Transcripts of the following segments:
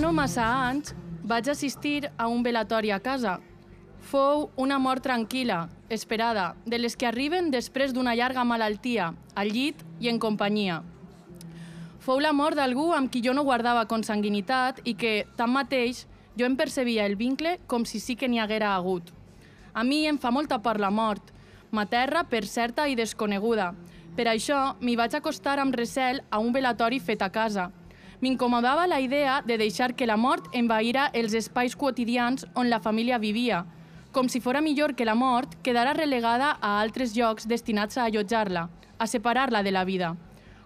No massa anys vaig assistir a un velatori a casa. Fou una mort tranquil·la, esperada, de les que arriben després d'una llarga malaltia, al llit i en companyia. Fou la mort d'algú amb qui jo no guardava consanguinitat i que, tanmateix, jo em percebia el vincle com si sí que n'hi haguera hagut. A mi em fa molta por la mort, materra per certa i desconeguda. Per això m'hi vaig acostar amb recel a un velatori fet a casa. M'incomodava la idea de deixar que la mort envaïra els espais quotidians on la família vivia, com si fora millor que la mort quedara relegada a altres llocs destinats a allotjar-la, a separar-la de la vida.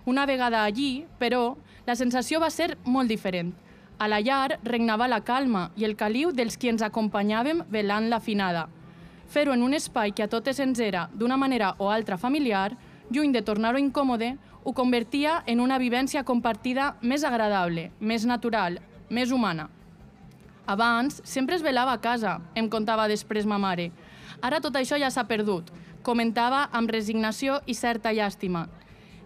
Una vegada allí, però, la sensació va ser molt diferent. A la llar regnava la calma i el caliu dels qui ens acompanyàvem velant la finada. Fer-ho en un espai que a totes ens era, d'una manera o altra familiar, lluny de tornar-ho incòmode, ho convertia en una vivència compartida més agradable, més natural, més humana. Abans, sempre es velava a casa, em contava després ma mare. Ara tot això ja s'ha perdut, comentava amb resignació i certa llàstima.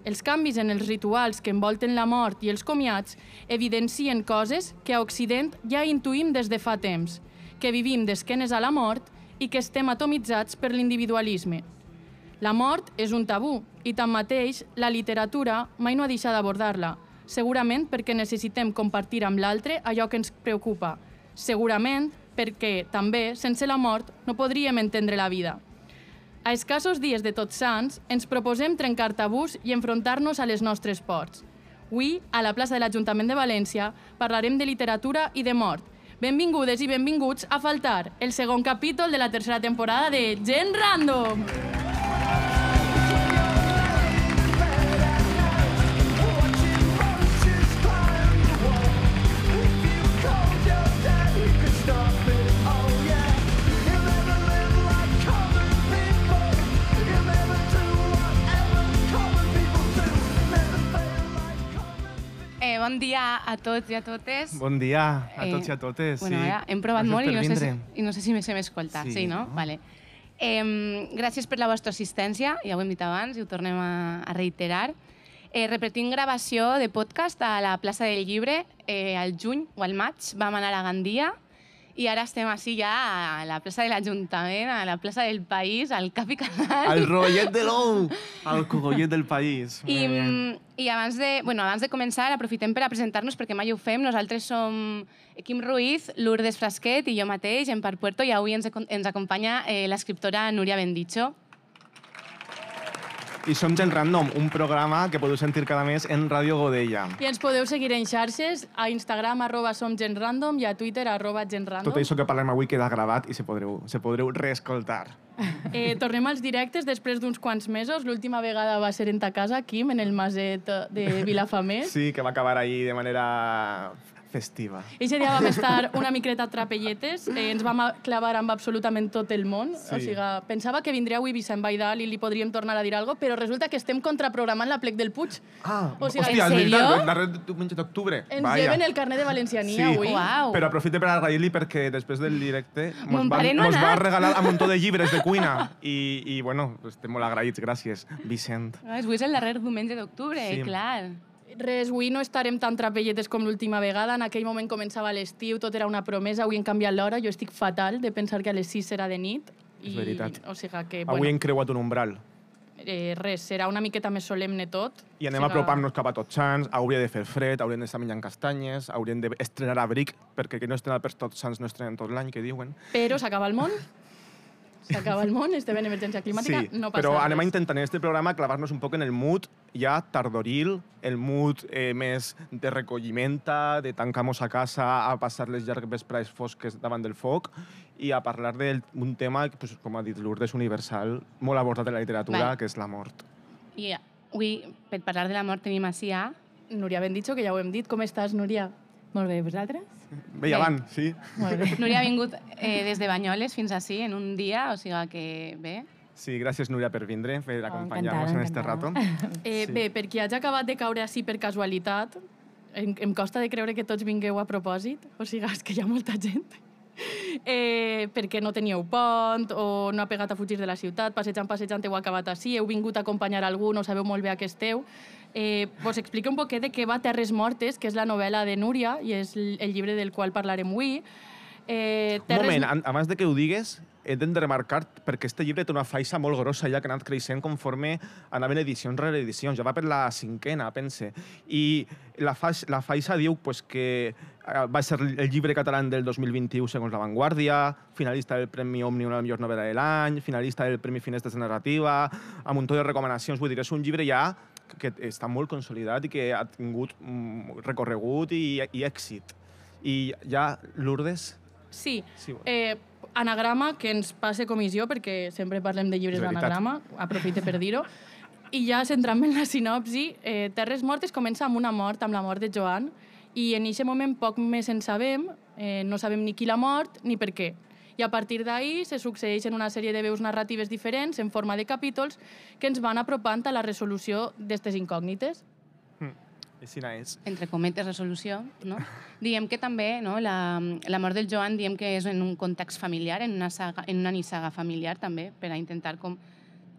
Els canvis en els rituals que envolten la mort i els comiats evidencien coses que a Occident ja intuïm des de fa temps, que vivim d'esquenes a la mort i que estem atomitzats per l'individualisme. La mort és un tabú i, tanmateix, la literatura mai no ha deixat d'abordar-la, segurament perquè necessitem compartir amb l'altre allò que ens preocupa, segurament perquè, també, sense la mort, no podríem entendre la vida. A escassos dies de Tots Sants, ens proposem trencar tabús i enfrontar-nos a les nostres ports. Avui, a la plaça de l'Ajuntament de València, parlarem de literatura i de mort. Benvingudes i benvinguts a Faltar, el segon capítol de la tercera temporada de Gent Random! Eh, bon dia a tots i a totes. Bon dia a Eh, tots i a totes. Bueno, sí. ja, hem provat molt i no, sé si, i no sé si se m'escolta. Sí, Sí, no? no? Vale. Eh, gràcies per la vostra assistència, ja ho hem dit abans i ho tornem a, a reiterar. Eh, repetim gravació de podcast a la plaça del Llibre eh, al juny o al maig. Vam anar a Gandia i ara estem així ja a la plaça de l'Ajuntament, a la plaça del País, al Cap i Canal. El rotllet de l'ou, el cogollet del país. I, Molt bé. I abans de, bueno, abans de començar, aprofitem per a presentar-nos, perquè mai ho fem. Nosaltres som Quim Ruiz, Lourdes Frasquet i jo mateix, en Parc Puerto, i avui ens, ens acompanya eh, l'escriptora Núria Bendicho. I som Gent Random, un programa que podeu sentir cada mes en Ràdio Godella. I ens podeu seguir en xarxes, a Instagram arroba somgentrandom i a Twitter arroba gentrandom. Tot això que parlem avui queda gravat i se podreu, se podreu reescoltar. Eh, tornem als directes després d'uns quants mesos. L'última vegada va ser en ta casa, Quim, en el maset de Vilafamés. Sí, que va acabar ahí de manera festiva. Eixe dia vam estar una miqueta trapelletes, eh, ens vam a- clavar amb absolutament tot el món. Sí. O sigui, pensava que vindria avui Vicent Baidal i li podríem tornar a dir alguna però resulta que estem contraprogramant la plec del Puig. Ah, O sigui, hòstia, ¿en és veritat, darrer diumenge d'octubre. Ens Vaya. lleven el carnet de valenciania Sí. avui. Uau. Però aprofite per agrair-li perquè després del directe mos, van, no mos va regalar un muntó de llibres de cuina i, i bueno, estem molt agraïts, gràcies, Vicent. Ah, Avui és el darrer diumenge d'octubre, Sí. sí. clar. Res, avui no estarem tan trapelletes com l'última vegada. En aquell moment començava l'estiu, tot era una promesa. Avui hem canviat l'hora. Jo estic fatal de pensar que a les 6 serà de nit. És veritat. O sigui que, Avui bueno, hem creuat un umbral. eh, res, serà una miqueta més solemne tot. I anem O a sigui, apropar-nos cap a Tots Sants, hauria de fer fred, hauríem d'estar menjant castanyes, hauríem d'estrenar abric, perquè que no estrenen per Tots Sants no estrenen tot l'any, que diuen. Però s'acaba el món. S'acaba el món, estem en emergència climàtica, sí, no passa però anem a res. intentar en este programa clavar-nos un poc en el mood ja tardoril, el mood eh, més de recolliment, de tancar-nos a casa, a passar les llargues vesprades fosques davant del foc i a parlar d'un tema, que, pues, com ha dit Lourdes, universal, molt abordat en la literatura, Vale. que és la mort. I avui, per parlar de la mort, tenim a... Núria ben dicho, que ja ho hem dit. Com estàs, Núria? Molt bé, vosaltres? Bé, i Bé. avant, sí. Molt bé. Núria ha vingut eh, des de Banyoles fins així en un dia, o sigui que bé. Sí, gràcies, Núria, per vindre, per Oh, acompanyar-nos en este rato. Eh, Sí. Bé, per qui hagi acabat de caure així per casualitat, em, em costa de creure que tots vingueu a propòsit. O sigui, és que hi ha molta gent. eh, perquè no teníeu pont o no ha pegat a fugir de la ciutat, passejant, passejant heu acabat així, heu vingut a acompanyar algú, no sabeu molt bé a què esteu. Eh, vos explico un poquet de què va Terres Mortes, que és la novel·la de Núria i és el llibre del qual parlarem avui. Eh, Terres... Un moment, abans de que ho digues, he de remarcar perquè este llibre té una faixa molt grossa ja que ha anat creixent conforme anaven edicions rere edicions. Ja va per la cinquena, pense. I la, fa la faixa diu pues, que eh, va ser el llibre català del 2021 segons La Vanguardia, finalista del Premi Òmnium a la millor novel·la de l'any, finalista del Premi Finestres de Narrativa, amb un to de recomanacions. Vull dir, és un llibre ja que està molt consolidat i que ha tingut mm, recorregut i, i èxit. I ja, Lourdes, Sí. sí eh, anagrama, que ens passe comissió, perquè sempre parlem de llibres d'anagrama, aprofite per dir-ho. I ja centrant en la sinopsi, eh, Terres Mortes comença amb una mort, amb la mort de Joan, i en aquest moment poc més en sabem, eh, no sabem ni qui l'ha mort ni per què. I a partir d'ahir se succeeixen una sèrie de veus narratives diferents en forma de capítols que ens van apropant a la resolució d'aquestes incògnites. Aixina és. Entre cometes, resolució, no? diem que també no, la, la mort del Joan diem que és en un context familiar, en una, saga, en una nissaga familiar també, per a intentar com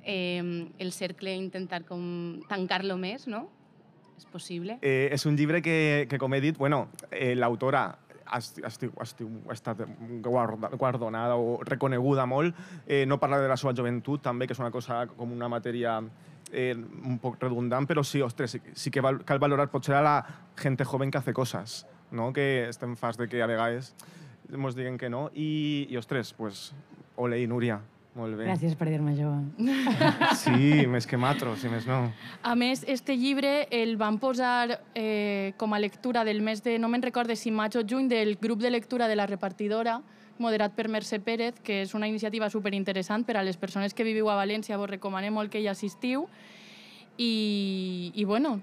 eh, el cercle, intentar com tancar-lo més, no? És possible. Eh, és un llibre que, que com he dit, bueno, eh, l'autora estiu, estiu, ha estat guardonada o reconeguda molt. Eh, no parla de la seva joventut, també, que és una cosa com una matèria eh, un poc redundant, però sí, ostres, sí, sí que val, cal valorar potser a la gent joven que hace coses, no? que estem fas de que a vegades ens diguen que no, i, i ostres, pues, ole i Núria, molt bé. Gràcies per dir-me jove. Sí, més que matro, si més no. A més, este llibre el van posar eh, com a lectura del mes de, no me'n recorde si maig o juny, del grup de lectura de la repartidora, moderat per Mercè Pérez, que és una iniciativa superinteressant per a les persones que viviu a València. Vos recomanem molt que hi assistiu. I, i bueno,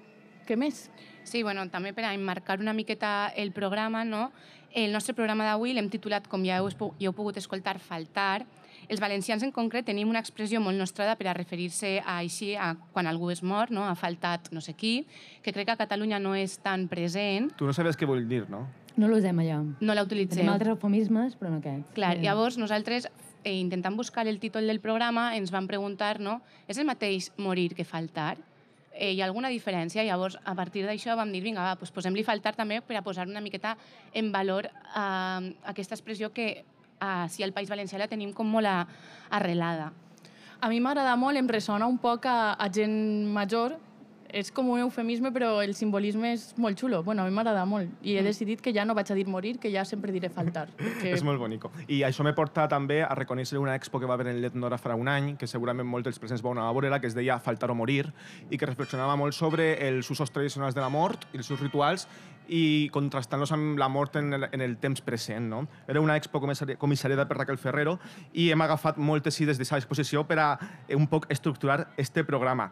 què més? Sí, bueno, també per a emmarcar una miqueta el programa, no? el nostre programa d'avui l'hem titulat, com ja heu, ja heu pogut escoltar, Faltar. Els valencians en concret tenim una expressió molt nostrada per a referir-se a així a quan algú és mort, no? ha faltat no sé qui, que crec que a Catalunya no és tan present. Tu no sabes què vol dir, no? No l'usem, allò. No la utilitzem. Tenim altres eufemismes, però no aquest. Clar, sí. llavors nosaltres, eh, intentant buscar el títol del programa, ens vam preguntar, no? És el mateix morir que faltar? Eh, hi ha alguna diferència? Llavors, a partir d'això vam dir, vinga, va, doncs posem-li faltar també per a posar una miqueta en valor eh, aquesta expressió que si al País Valencià la tenim com molt arrelada. A mi m'agrada molt, em ressona un poc a, a gent major és com un eufemisme, però el simbolisme és molt xulo. Bueno, a mi m'agrada molt. I he mm. decidit que ja no vaig a dir morir, que ja sempre diré faltar. Perquè... és molt bonico. I això me porta també a reconèixer una expo que va haver en l'Etnora farà un any, que segurament molts dels presents vau anar a veure que es deia Faltar o morir, i que reflexionava molt sobre els usos tradicionals de la mort i els seus rituals i contrastant-los amb la mort en el, en el temps present. No? Era una expo comissariada per Raquel Ferrero i hem agafat moltes idees d'aquesta exposició per a eh, un poc estructurar este programa.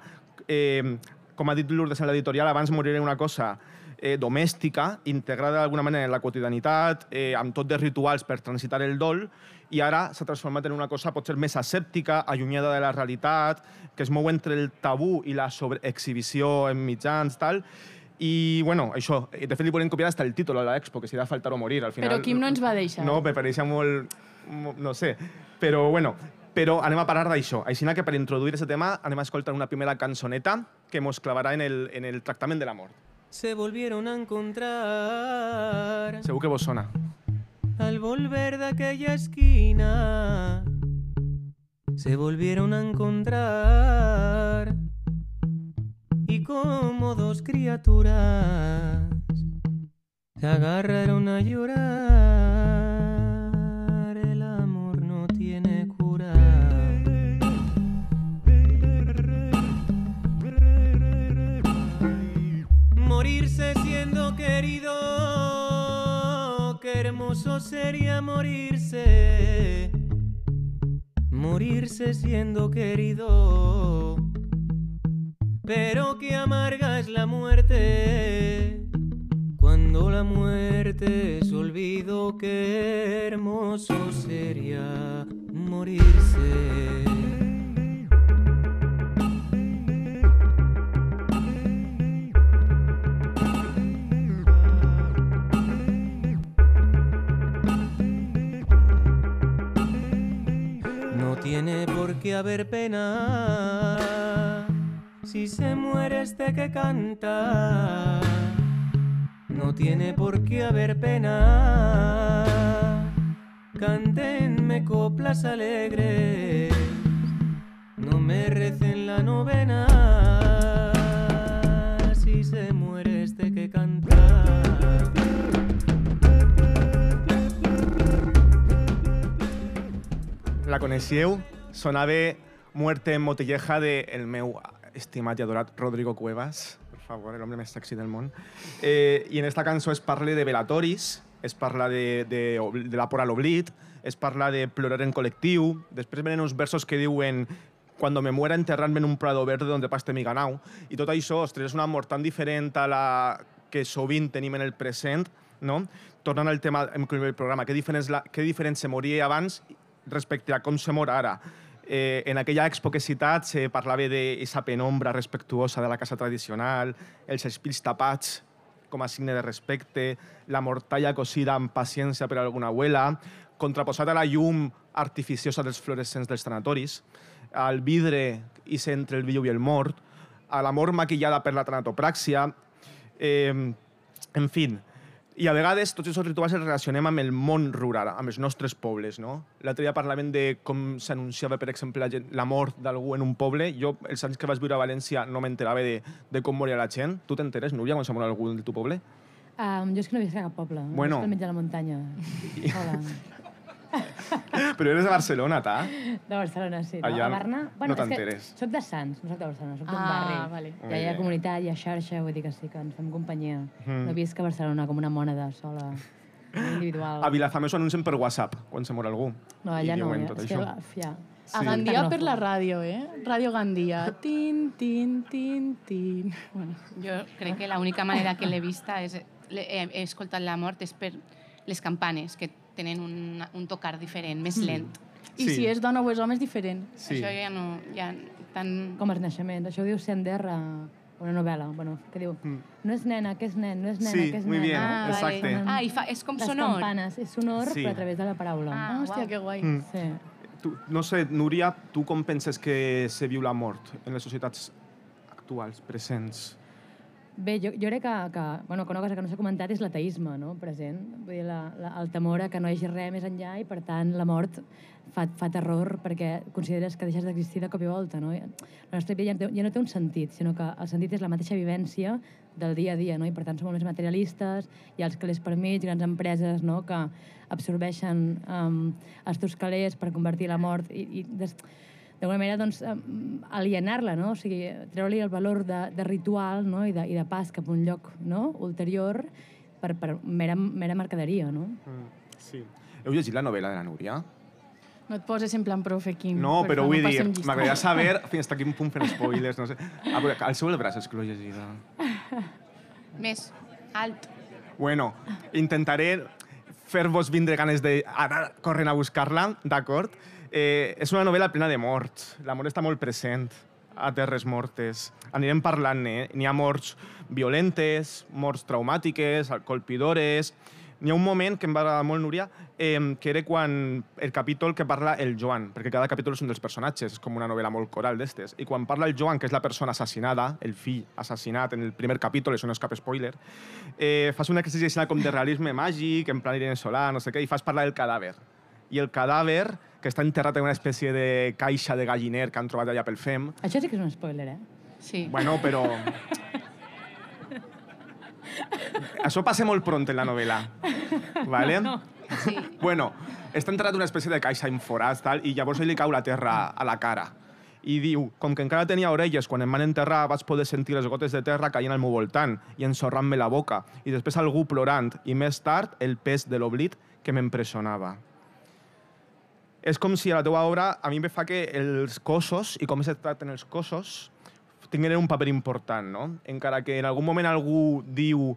Eh, com ha dit Lourdes en l'editorial, abans moriré una cosa eh, domèstica, integrada d'alguna manera en la quotidianitat, eh, amb tot de rituals per transitar el dol, i ara s'ha transformat en una cosa potser més asèptica, allunyada de la realitat, que es mou entre el tabú i la sobreexhibició en mitjans, tal, i, bueno, això, de fet li volem copiar fins el títol a l'expo, que si de faltar o morir, al final... Però Quim no ens va deixar. No, me pareixia molt, no sé, però, bueno, però anem a parar d'això. Així que per introduir aquest tema anem a escoltar una primera cançoneta que mos clavarà en el, en el tractament de. Se volvieron a encontrar. Segur que vos sona. Al volver de aquella esquina, se volvieron a encontrar. Y como dos criaturas se agarraron a llorar. Hermoso sería morirse, morirse siendo querido, pero qué amarga es la muerte, cuando la muerte es olvido, qué hermoso sería morirse. Tiene por qué haber pena. Si se muere este que canta, no tiene por qué haber pena. Cántenme coplas alegres, no me recen la novena. Si se muere este que canta. La coneixeu? Sonava Muerte en Motilleja de el meu estimat i adorat Rodrigo Cuevas. Per favor, l'home més sexy del món. Eh, I en esta cançó es parla de velatoris, es parla de, de, de la por a l'oblit, es parla de plorar en col·lectiu, després venen uns versos que diuen cuando me muera enterradme en un prado verde donde paste mi ganau. I tot això, ostres, és una mort tan diferent a la que sovint tenim en el present, no? Tornant al tema del programa, què diferent, la, què diferent se moria abans respecte a com se mor ara. Eh, en aquella expo que he citat se parlava d'aquesta penombra respectuosa de la casa tradicional, els espills tapats com a signe de respecte, la mortalla cosida amb paciència per alguna abuela, contraposat a la llum artificiosa dels fluorescents dels tanatoris, al vidre i entre el viu i el mort, a l'amor maquillada per la tanatopràxia, eh, en fi, i a vegades tots aquests rituals els relacionem amb el món rural, amb els nostres pobles, no? L'altre dia parlàvem de com s'anunciava, per exemple, la, gent, la mort d'algú en un poble. Jo, els anys que vaig viure a València, no m'enterava de, de com moria la gent. Tu t'enteres, Núria, quan se mor algú del teu poble? Um, jo és que no visc a cap poble. Bueno. Visc al mig de la muntanya. Sola. Però eres de Barcelona, ta? De Barcelona, sí. Allà a Barna... no és que t'enteres. Soc de Sants, no soc de Barcelona, soc d'un Ah, barri. vale. Ja hi ha comunitat, hi ha xarxa, vull dir que sí, que ens fem companyia. Mm. No visc a Barcelona com una mònada sola, individual. A Vilafamés ho anuncien per WhatsApp, quan se mor algú. No, allà no, diuen ja, tot és que això. la, ja. A Sí. Gandia per la ràdio, eh? Ràdio Gandia. Tin, tin, tin, tin. Bueno, Jo crec que l'única manera que l'he vista és... he escoltat la mort és per les campanes, que tenen un, un tocar diferent, més lent. I Sí. si és dona o és home és diferent. Sí. Això ja no... Ja, tan... Com els naixements. Això ho diu Sender a una novel·la, bueno, que diu no és nena, que és nen, no és nena, Mm. Sí, que és muy nena. bien, Ah, exacte. vale. Ah, i fa, és com Les sonor. campanes, és sonor, Sí. però a través de la paraula. Ah, Ah, hòstia, uau. que guai. Mm. Sí. Tu, no sé, Núria, tu com penses que se viu la mort en les societats actuals, presents? Bé, jo, jo crec que, que, bueno, que una cosa que no s'ha comentat és l'ateisme no? present. Vull dir, la, la, el temor a que no hi hagi res més enllà i, per tant, la mort fa, fa terror perquè consideres que deixes d'existir de cop i volta. No? La nostra vida ja no, té, ja no té un sentit, sinó que el sentit és la mateixa vivència del dia a dia, no? i per tant som molt més materialistes, hi ha els calés per mig, grans empreses no? que absorbeixen um, els teus calés per convertir la mort i, i des, d'alguna manera doncs, alienar-la, no? o sigui, treure-li el valor de, de ritual no? I, de, i de pas cap a un lloc no? ulterior per, per mera, mera mercaderia. No? Mm, sí. Heu llegit la novel·la de la Núria? No et poses en plan profe, Quim. No, per però vull dir, passem llista. m'agradaria saber fins a quin punt fent spoilers, no sé. Ah, però al seu el braç és que l'ho he llegida. Més alt. Bueno, intentaré fer-vos vindre ganes d'anar corrent a buscar-la, d'acord? Eh, és una novel·la plena de morts. La mort està molt present a Terres Mortes. Anirem parlant-ne. N'hi ha morts violentes, morts traumàtiques, colpidores... N'hi ha un moment que em va agradar molt, Núria, eh, que era quan el capítol que parla el Joan, perquè cada capítol és un dels personatges, és com una novel·la molt coral d'estes. I quan parla el Joan, que és la persona assassinada, el fill assassinat en el primer capítol, això no és cap spoiler, eh, fas un exercici com de realisme màgic, en plan Irene Solà, no sé què, i fas parlar del cadàver. I el cadàver, que està enterrat en una espècie de caixa de galliner que han trobat allà pel FEM, Això sí que és un spoiler, eh? Sí. Bueno, però... Això passa molt pront en la novel·la. Vale? sí. Bueno, està entrat en una espècie de caixa forats, tal, i llavors li cau la terra a la cara. I diu, com que encara tenia orelles, quan em van enterrar vaig poder sentir les gotes de terra caient al meu voltant i ensorrant-me la boca, i després algú plorant, i més tard el pes de l'oblit que m'empresonava. És com si a la teva obra a mi em fa que els cossos i com es tracten els cossos tinguin un paper important, no? Encara que en algun moment algú diu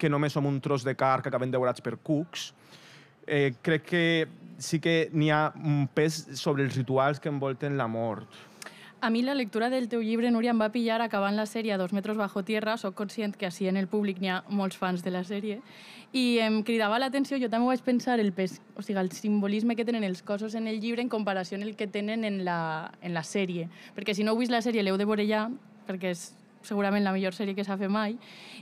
que només som un tros de car que acaben devorats per cucs, eh, crec que sí que n'hi ha un pes sobre els rituals que envolten la mort. A mi la lectura del teu llibre, Núria, em va pillar acabant la sèrie Dos metres bajo tierra. Soc conscient que així en el públic n'hi ha molts fans de la sèrie. I em cridava l'atenció, jo també vaig pensar el, pes, o sigui, el simbolisme que tenen els cossos en el llibre en comparació amb el que tenen en la, en la sèrie. Perquè si no heu vist la sèrie, l'heu de veure ja, perquè és segurament la millor sèrie que s'ha fet mai.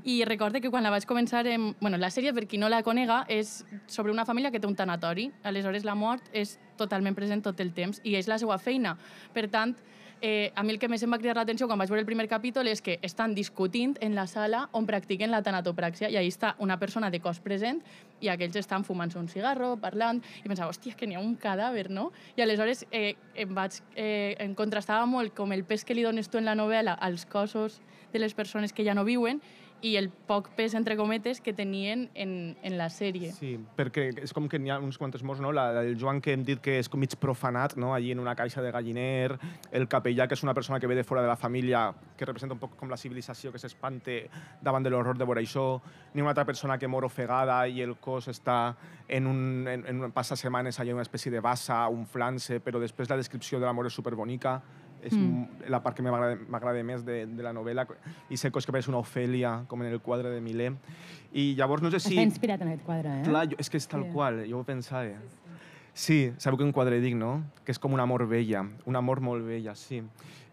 I recorde que quan la vaig començar... En... Bueno, la sèrie, per qui no la conega, és sobre una família que té un tanatori. Aleshores, la mort és totalment present tot el temps i és la seva feina. Per tant, eh, a mi el que més em va cridar l'atenció quan vaig veure el primer capítol és que estan discutint en la sala on practiquen la tanatopràxia i ahí està una persona de cos present i aquells estan fumant-se un cigarro, parlant, i pensava, hòstia, que n'hi ha un cadàver, no? I aleshores eh, em vaig... Eh, em contrastava molt com el pes que li dones tu en la novel·la als cossos de les persones que ja no viuen i el poc pes, entre cometes, que tenien en, en la sèrie. Sí, perquè és com que n'hi ha uns quantes morts, no? La, del Joan que hem dit que és com mig profanat, no? Allí en una caixa de galliner, el capellà, que és una persona que ve de fora de la família, que representa un poc com la civilització que s'espante davant de l'horror de veure això, ni una altra persona que mor ofegada i el cos està en un, en, en un passasetmanes allà una espècie de bassa, un flanse, però després la descripció de la mort és superbonica és mm. la part que m'agrada més de, de la novel·la i sé que pareix una Ofèlia com en el quadre de Millet i llavors no sé si... Està inspirat en aquest quadre, eh? Clar, jo, és que és tal sí. qual, jo ho pensava. Sí, sabeu un quadre dic, no? Que és com una amor vella, un amor molt vella, sí.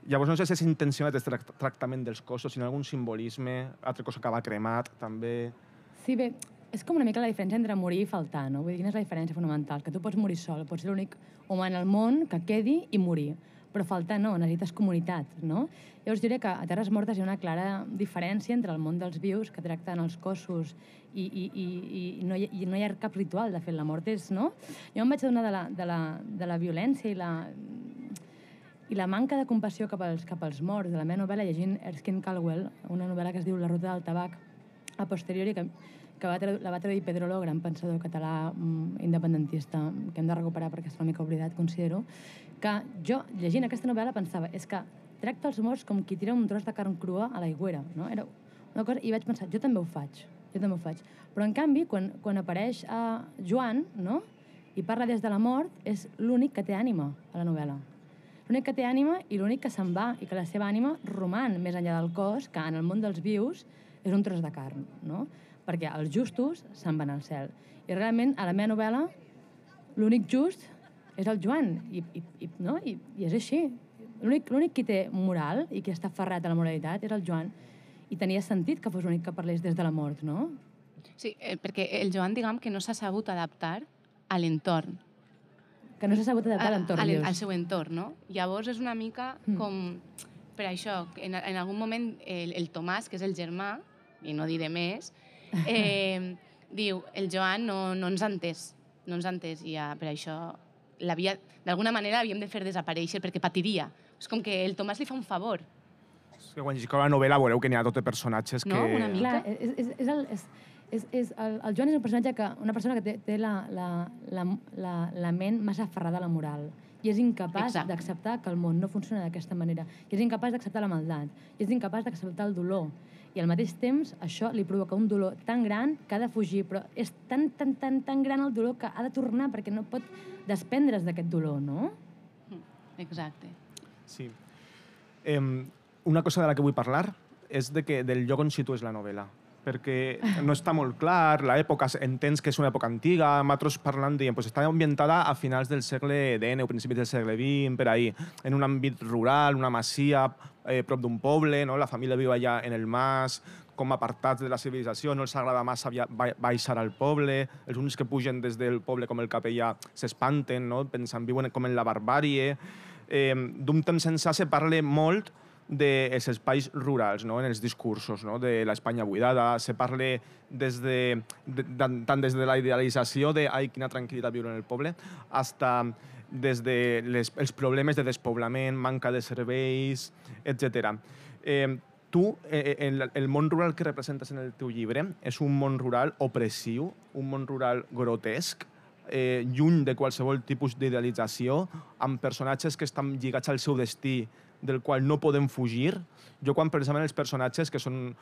Llavors no sé si és intencionat el tractament dels cossos, sinó algun simbolisme, altra cosa que va cremat, també... Sí, bé, és com una mica la diferència entre morir i faltar, no? Vull dir, quina és la diferència fonamental? Que tu pots morir sol, pots ser l'únic humà en el món que quedi i morir però falta no, necessites comunitat, no? Llavors diré que a Terres Mortes hi ha una clara diferència entre el món dels vius, que tracten els cossos, i, i, i, i, no, hi, i no hi ha cap ritual, de fet, la mort és, no? Jo em vaig adonar de la, de la, de la violència i la, i la manca de compassió cap als, cap als morts de la meva novel·la llegint Erskine Caldwell, una novel·la que es diu La ruta del tabac, a posteriori, que que va la va traduir Pedro Lo, gran pensador català mm, independentista, que hem de recuperar perquè és una mica oblidat, considero, que jo, llegint aquesta novel·la, pensava, és que tracta els morts com qui tira un tros de carn crua a l'aigüera, no? Era una cosa, i vaig pensar, jo també ho faig, jo també ho faig. Però, en canvi, quan, quan apareix a Joan, no?, i parla des de la mort, és l'únic que té ànima a la novel·la. L'únic que té ànima i l'únic que se'n va i que la seva ànima roman més enllà del cos, que en el món dels vius és un tros de carn, no? perquè els justos se'n van al cel. I realment, a la meva novel·la, l'únic just és el Joan, i, i, i, no? I, i és així. L'únic qui té moral i qui està ferrat a la moralitat és el Joan. I tenia sentit que fos l'únic que parlés des de la mort, no? Sí, eh, perquè el Joan, diguem, que no s'ha sabut adaptar a l'entorn. Que no s'ha sabut adaptar a l'entorn, al, al seu entorn, no? Llavors és una mica mm. com... Per això, en, en algun moment el, el Tomàs, que és el germà, i no diré més, eh, diu, el Joan no, no ens ha entès, no ens ha entès, i ja, per això d'alguna manera havíem de fer desaparèixer perquè patiria. És com que el Tomàs li fa un favor. És que quan llegiu la novel·la veureu que n'hi ha tots personatges que... No, una mica. Clar, és, és, és, el, és, és, és el, el Joan és un personatge que, una persona que té, té la, la, la, la, la ment massa aferrada a la moral i és incapaç d'acceptar que el món no funciona d'aquesta manera. I és incapaç d'acceptar la maldat. I és incapaç d'acceptar el dolor i al mateix temps això li provoca un dolor tan gran que ha de fugir, però és tan, tan, tan, tan gran el dolor que ha de tornar perquè no pot desprendre's d'aquest dolor, no? Mm, exacte. Sí. Eh, una cosa de la que vull parlar és de que, del lloc on situes la novel·la perquè no està molt clar, l'època entens que és una època antiga, altres parlant dient, pues està ambientada a finals del segle XIX o principis del segle XX, per ahí, en un àmbit rural, una masia, eh, prop d'un poble, no? la família viu allà en el mas, com apartats de la civilització, no els agrada massa baixar al poble, els únics que pugen des del poble com el capellà s'espanten, no? pensen, viuen com en la barbàrie. Eh, D'un temps ençà se parla molt dels espais rurals no? en els discursos no? de l'Espanya buidada. Se parla des de, de, tant des de la idealització de ai, quina tranquil·litat viure en el poble, hasta des de les, els problemes de despoblament, manca de serveis, etc. Eh, tu, eh, el, el món rural que representes en el teu llibre és un món rural opressiu, un món rural grotesc, eh, lluny de qualsevol tipus d'idealització, amb personatges que estan lligats al seu destí del qual no podem fugir. Jo quan precisament els personatges, que són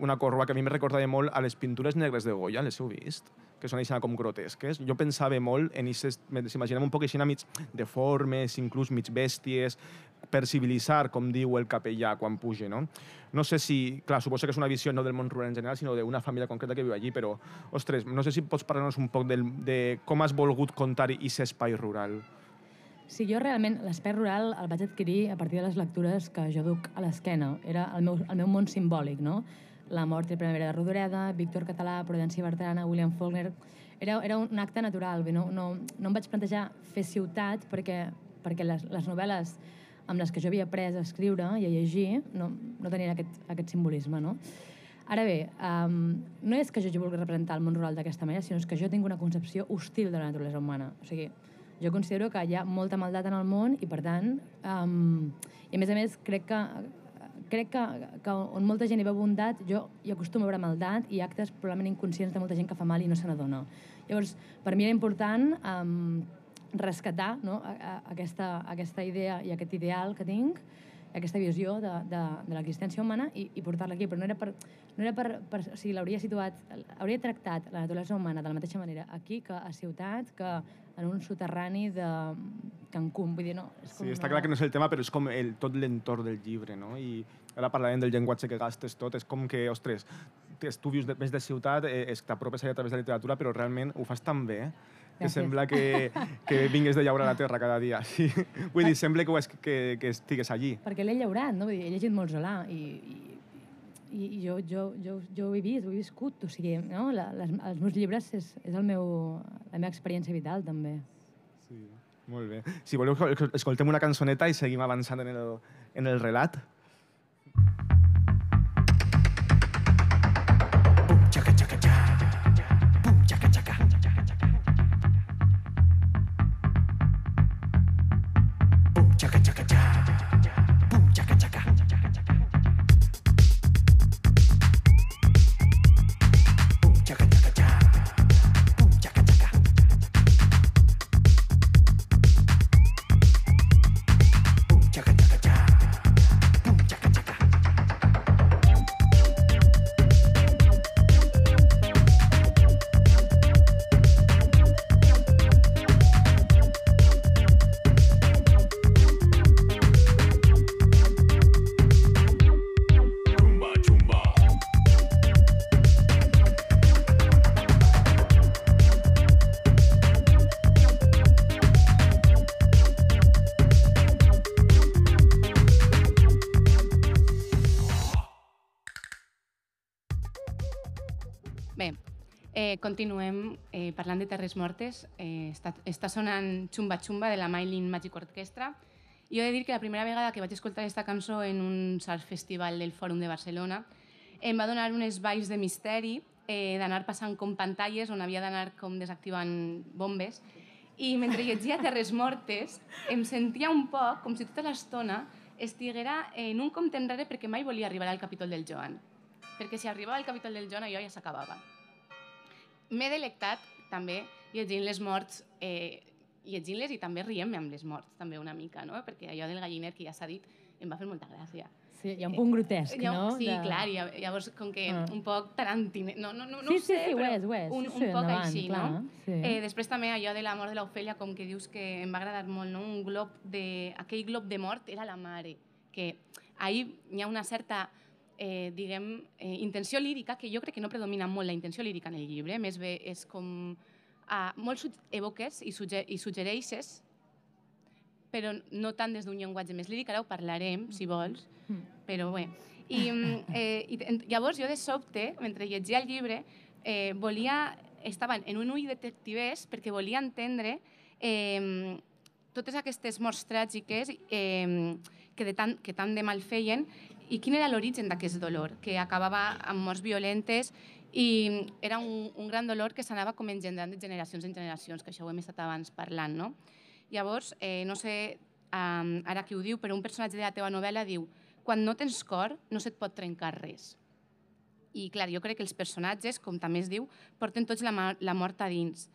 una corba que a mi me recordava molt a les pintures negres de Goya, les heu vist? que són així com grotesques. Jo pensava molt en aquestes, s'imaginem un poc així mig deformes, inclús mig bèsties, per civilitzar, com diu el capellà quan puja, no? No sé si, clar, suposo que és una visió no del món rural en general, sinó d'una família concreta que viu allí, però, ostres, no sé si pots parlar-nos un poc del, de com has volgut contar aquest espai rural. Sí, jo realment l'espai rural el vaig adquirir a partir de les lectures que jo duc a l'esquena. Era el meu, el meu món simbòlic, no? La mort i la primavera de Rodoreda, Víctor Català, Prudència Bertrana, William Faulkner... Era, era un acte natural, no, no, no em vaig plantejar fer ciutat perquè, perquè les, les novel·les amb les que jo havia après a escriure i a llegir no, no tenien aquest, aquest simbolisme, no? Ara bé, um, no és que jo vulgui representar el món rural d'aquesta manera, sinó que jo tinc una concepció hostil de la naturalesa humana. O sigui, jo considero que hi ha molta maldat en el món i, per tant, um, i a més a més, crec que crec que, que on molta gent hi veu bondat, jo hi acostumo a veure maldat i actes probablement inconscients de molta gent que fa mal i no se n'adona. Llavors, per mi era important um, rescatar no, a, a, aquesta, aquesta idea i aquest ideal que tinc, aquesta visió de, de, de l'existència humana i, i portar-la aquí, però no era per... No era per, per o sigui, l'hauria situat, hauria tractat la naturalesa humana de la mateixa manera aquí que a ciutat, que en un soterrani de Cancún. Vull dir, no, és com Sí, està clar que no és el tema, però és com el, tot l'entorn del llibre, no? I ara parlarem del llenguatge que gastes tot, és com que, ostres, tu vius de, més de ciutat, eh, és, t'apropes allà a través de la literatura, però realment ho fas tan bé que Gràcies. sembla que, que vingues de llaure a la terra cada dia. Sí. Vull dir, sembla que, és, que, que estigues allí. perquè l'he llaurat, no? Vull dir, he llegit molt Solà i, i, i, jo, jo, jo, jo ho he vist, ho he viscut, o sigui, no? La, les, els meus llibres és, és el meu, la meva experiència vital, també. Sí. Molt bé. Si voleu, escol- escoltem una cançoneta i seguim avançant en el, en el relat. Bé, de Terres Mortes. Eh, està, està sonant Xumba Xumba de la Mailin Magic Orchestra. I he de dir que la primera vegada que vaig escoltar aquesta cançó en un salt festival del Fòrum de Barcelona em va donar unes valls de misteri eh, d'anar passant com pantalles on havia d'anar com desactivant bombes i mentre llegia Terres Mortes em sentia un poc com si tota l'estona estiguera en un compte enrere perquè mai volia arribar al capítol del Joan perquè si arribava al capítol del Joan allò ja s'acabava. M'he delectat també llegint les morts, eh, llegint-les i també rient-me amb les morts, també una mica, no? perquè allò del galliner que ja s'ha dit em va fer molta gràcia. Sí, hi ha un punt grotesc, ha- no? Sí, de... clar, llavors com que Ah. un poc tarantine... No, no, no, no Sí, ho sí, sé, sí, ho però és, ho és. un, Sí, un sí, poc endavant, així, clar, no? sí. Eh, després també allò de la mort de l'Ofèlia, com que dius que em va agradar molt, no? Un glob de... Aquell glob de mort era la mare, que ahir hi ha una certa eh, diguem, eh, intenció lírica, que jo crec que no predomina molt la intenció lírica en el llibre, més bé és com uh, molt evoques i, sugge i suggereixes, però no tant des d'un llenguatge més líric, ara ho parlarem, si vols, Mm. però bé. I, mm, eh, i llavors jo de sobte, mentre llegia el llibre, eh, volia, estava en un ull detectivès perquè volia entendre eh, totes aquestes morts tràgiques eh, que, de tant, que tant de mal feien i quin era l'origen d'aquest dolor, que acabava amb morts violentes i era un, un gran dolor que s'anava com engendrant de generacions en generacions, que això ho hem estat abans parlant, no? Llavors, eh, no sé um, ara qui ho diu, però un personatge de la teva novel·la diu quan no tens cor, no se't pot trencar res. I, clar, jo crec que els personatges, com també es diu, porten tots la, la mort a dins.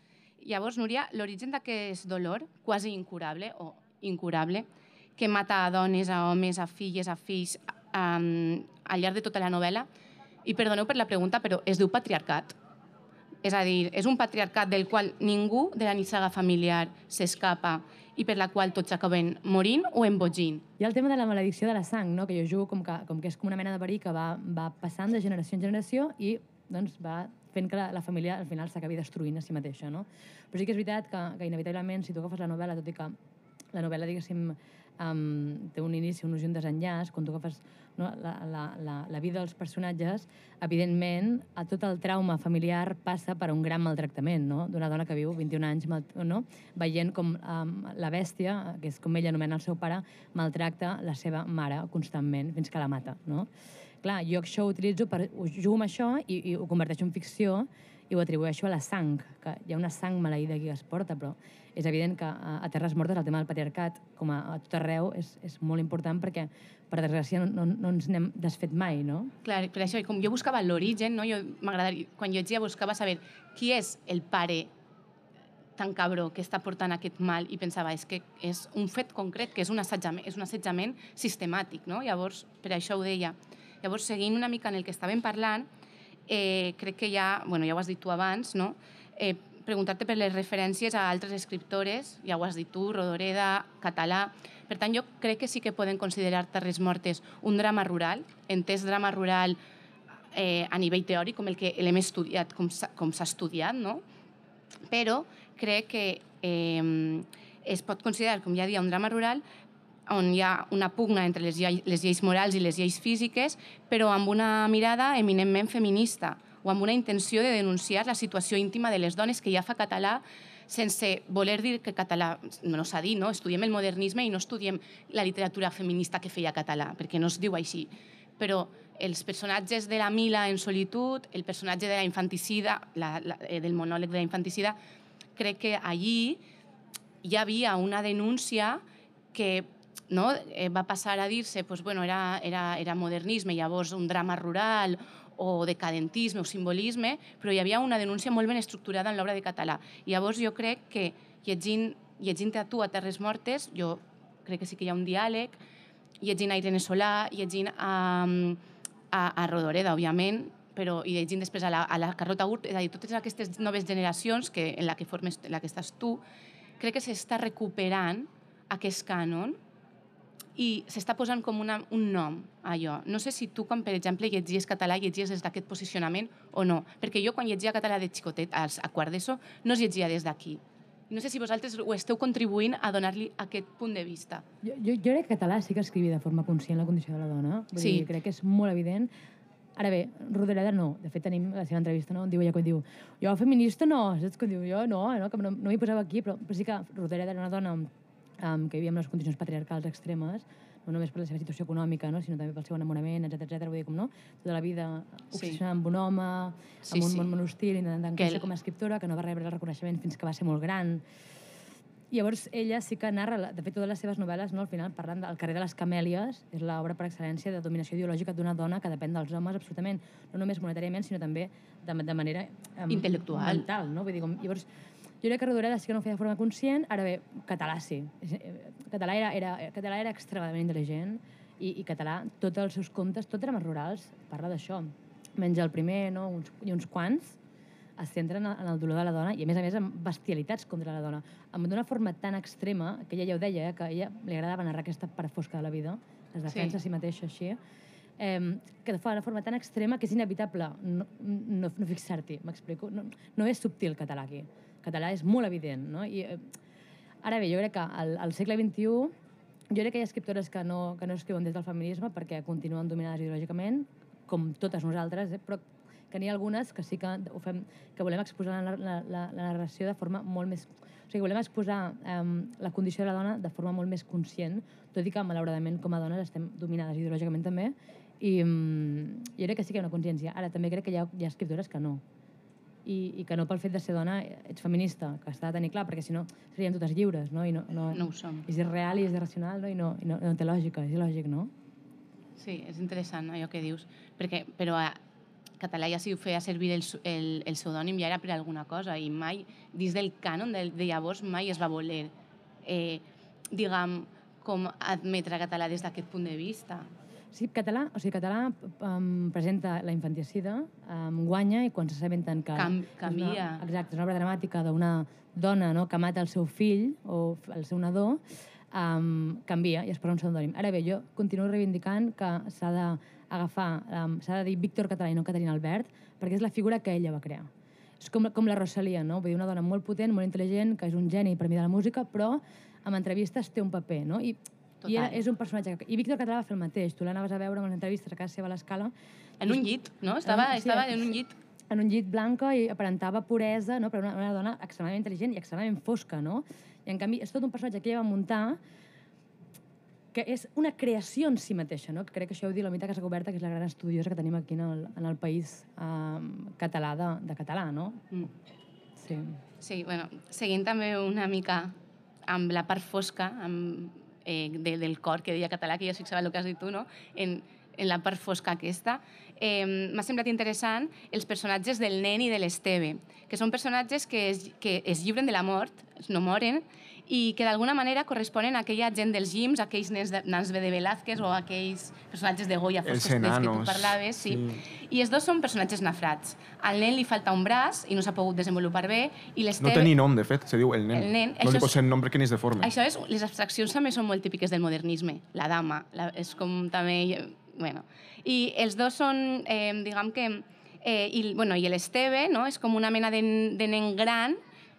Llavors, Núria, l'origen d'aquest dolor, quasi incurable o incurable, que mata a dones, a homes, a filles, a fills, um, al llarg de tota la novel·la, i perdoneu per la pregunta, però es diu patriarcat. És a dir, és un patriarcat del qual ningú de la nissaga familiar s'escapa i per la qual tots acaben morint o embogint. Hi ha el tema de la maledicció de la sang, no? que jo jugo com que, com que és com una mena de verí que va, va passant de generació en generació i doncs, va fent que la, la família al final s'acabi destruint a si mateixa. No? Però sí que és veritat que, que inevitablement, si tu agafes la novel·la, tot i que la novel·la, diguéssim, um, té un inici, un, un desenllaç, quan tu agafes no, la, la, la, la vida dels personatges, evidentment, a tot el trauma familiar passa per un gran maltractament, no? d'una dona que viu 21 anys mal, no? veient com um, la bèstia, que és com ella anomena el seu pare, maltracta la seva mare constantment fins que la mata. No? Clar, jo això ho utilitzo per... Jugo amb això i, i ho converteixo en ficció i ho atribueixo a la sang, que hi ha una sang maleïda aquí que es porta, però és evident que a, a Terres Mortes el tema del patriarcat, com a, a tot arreu, és, és molt important perquè, per desgràcia, no, no, no ens n'hem desfet mai, no? Clar, per això, com jo buscava l'origen, no? jo m'agradaria, quan llegia buscava saber qui és el pare tan cabró que està portant aquest mal i pensava, és que és un fet concret, que és un assetjament, és un assetjament sistemàtic, no? Llavors, per això ho deia. Llavors, seguint una mica en el que estàvem parlant, eh, crec que ja, bueno, ja ho has dit tu abans, no? Eh, preguntar-te per les referències a altres escriptores, ja ho has dit tu, Rodoreda, català... Per tant, jo crec que sí que poden considerar Terres Mortes un drama rural, entès drama rural eh, a nivell teòric, com el que l'hem estudiat, com s'ha estudiat, no? Però crec que eh, es pot considerar, com ja dia, un drama rural on hi ha una pugna entre les, lleis, les lleis morals i les lleis físiques, però amb una mirada eminentment feminista, o amb una intenció de denunciar la situació íntima de les dones que ja fa català sense voler dir que català, no s'ha dit, no? estudiem el modernisme i no estudiem la literatura feminista que feia català, perquè no es diu així. Però els personatges de la Mila en solitud, el personatge de la infanticida, la, la, eh, del monòleg de la infanticida, crec que allí hi havia una denúncia que no, eh, va passar a dir-se pues, bueno, era, era, era modernisme, llavors un drama rural o decadentisme o simbolisme, però hi havia una denúncia molt ben estructurada en l'obra de català. I llavors jo crec que llegint, llegint a tu a Terres Mortes, jo crec que sí que hi ha un diàleg, llegint a Irene Solà, llegint a, a, a Rodoreda, òbviament, però, i llegint després a la, a la Carlota Urt, és a dir, totes aquestes noves generacions que, en la que, formes, en la que estàs tu, crec que s'està recuperant aquest cànon i s'està posant com una, un nom a allò. No sé si tu, quan, per exemple, llegies català, llegies des d'aquest posicionament o no. Perquè jo, quan llegia català de xicotet, als, a quart d'ESO, no es llegia des d'aquí. No sé si vosaltres ho esteu contribuint a donar-li aquest punt de vista. Jo, jo, jo crec que català sí que escrivi de forma conscient la condició de la dona. Vull sí. Dir, crec que és molt evident. Ara bé, Rodoreda no. De fet, tenim la seva entrevista, no? On diu ella quan diu jo feminista no, saps? Quan diu jo no, no que no, no m'hi posava aquí, però, però sí que Rodoreda era una dona um, que vivia en les condicions patriarcals extremes, no només per la seva situació econòmica, no? sinó també pel seu enamorament, etc etc. Vull dir, com no? Tota la vida obsessionada sí. amb un home, sí, amb un sí. món molt hostil, intentant créixer el... com a escriptora, que no va rebre el reconeixement fins que va ser molt gran. I llavors ella sí que narra, de fet, totes les seves novel·les, no, al final, parlant del carrer de les Camèlies, és l'obra per excel·lència de dominació ideològica d'una dona que depèn dels homes absolutament, no només monetàriament, sinó també de, de manera... Um, Intel·lectual. Mental, no? Vull dir, com, llavors, jo crec que Rodoreda sí que no ho feia de forma conscient, ara bé, català sí. Eh, català era, era, català era extremadament intel·ligent i, i català, tots els seus contes, tots drames rurals, parla d'això. Menys el primer, no? uns, i uns quants, es centren en el dolor de la dona i, a més a més, en bestialitats contra la dona. Amb d'una forma tan extrema, que ella ja ho deia, eh, que a ella li agradava narrar aquesta part fosca de la vida, es defensa sí. a si mateixa així, eh, que fa d'una forma tan extrema que és inevitable no, no, no fixar-t'hi, m'explico? No, no és subtil el català aquí català és molt evident, no? I, eh, ara bé, jo crec que al, al segle XXI jo crec que hi ha escriptores que no, que no escriuen des del feminisme perquè continuen dominades ideològicament, com totes nosaltres, eh? però que n'hi ha algunes que sí que ho fem, que volem exposar la, la, la, la narració de forma molt més... O sigui, volem exposar um, la condició de la dona de forma molt més conscient, tot i que, malauradament, com a dones estem dominades ideològicament també, i um, jo crec que sí que hi ha una consciència. Ara, també crec que hi ha, hi ha escriptores que no, i, i que no pel fet de ser dona ets feminista, que està de tenir clar, perquè si no serien totes lliures, no? I no, no, no ho som. És irreal i és irracional, no? I no, i no, no té lògica, és il·lògic, no? Sí, és interessant allò que dius, perquè, però a català ja si ho feia servir el, el, el pseudònim ja era per alguna cosa i mai, dins del cànon de, de llavors, mai es va voler, eh, diguem, com admetre català des d'aquest punt de vista. Sí, català, o sigui, català um, presenta la infanticida, um, guanya i quan s'assabenten que... Cam- és canvia. Una, exacte, és una obra dramàtica d'una dona no, que mata el seu fill o el seu nadó, um, canvia i es posa un pseudònim. Ara bé, jo continuo reivindicant que s'ha d'agafar, um, s'ha de dir Víctor Català i no Caterina Albert, perquè és la figura que ella va crear. És com, com la Rosalia, no? Vull dir, una dona molt potent, molt intel·ligent, que és un geni per mi de la música, però amb entrevistes té un paper, no? I, i era, Total. és un personatge... que- I Víctor Català va fer el mateix. Tu l'anaves a veure amb les entrevistes a casa seva a l'escala, En un llit, no? Estava, sí, estava en un llit. en un llit blanca i aparentava puresa, no? però una, una dona extremadament intel·ligent i extremadament fosca, no? I en canvi és tot un personatge que ella va muntar que és una creació en si mateixa, no? que crec que això ho diu la Mita Casa Coberta, que és la gran estudiosa que tenim aquí en el, en el país um, català de, de català, no? Mm. Sí. Sí, bueno, seguint també una mica amb la part fosca amb, eh, de, del cor que deia català, que es fixava el que has dit tu, no? en, en la part fosca aquesta, eh, m'ha semblat interessant els personatges del nen i de l'Esteve, que són personatges que es, que es llibren de la mort, no moren, i que d'alguna manera corresponen a aquella gent dels llims, aquells nens de, nans de Velázquez o aquells personatges de Goya foscos dels que tu parlaves. Sí. sí. I els dos són personatges nafrats. Al nen li falta un braç i no s'ha pogut desenvolupar bé, i No té ni nom, de fet, se diu el nen. El nen, no això li posem nom perquè ni es deforme. Això és, les abstraccions també són molt típiques del modernisme. La dama, la, és com també... Bueno. I els dos són, eh, diguem que... Eh, i, bueno, I l'Esteve no? és com una mena de, de nen gran,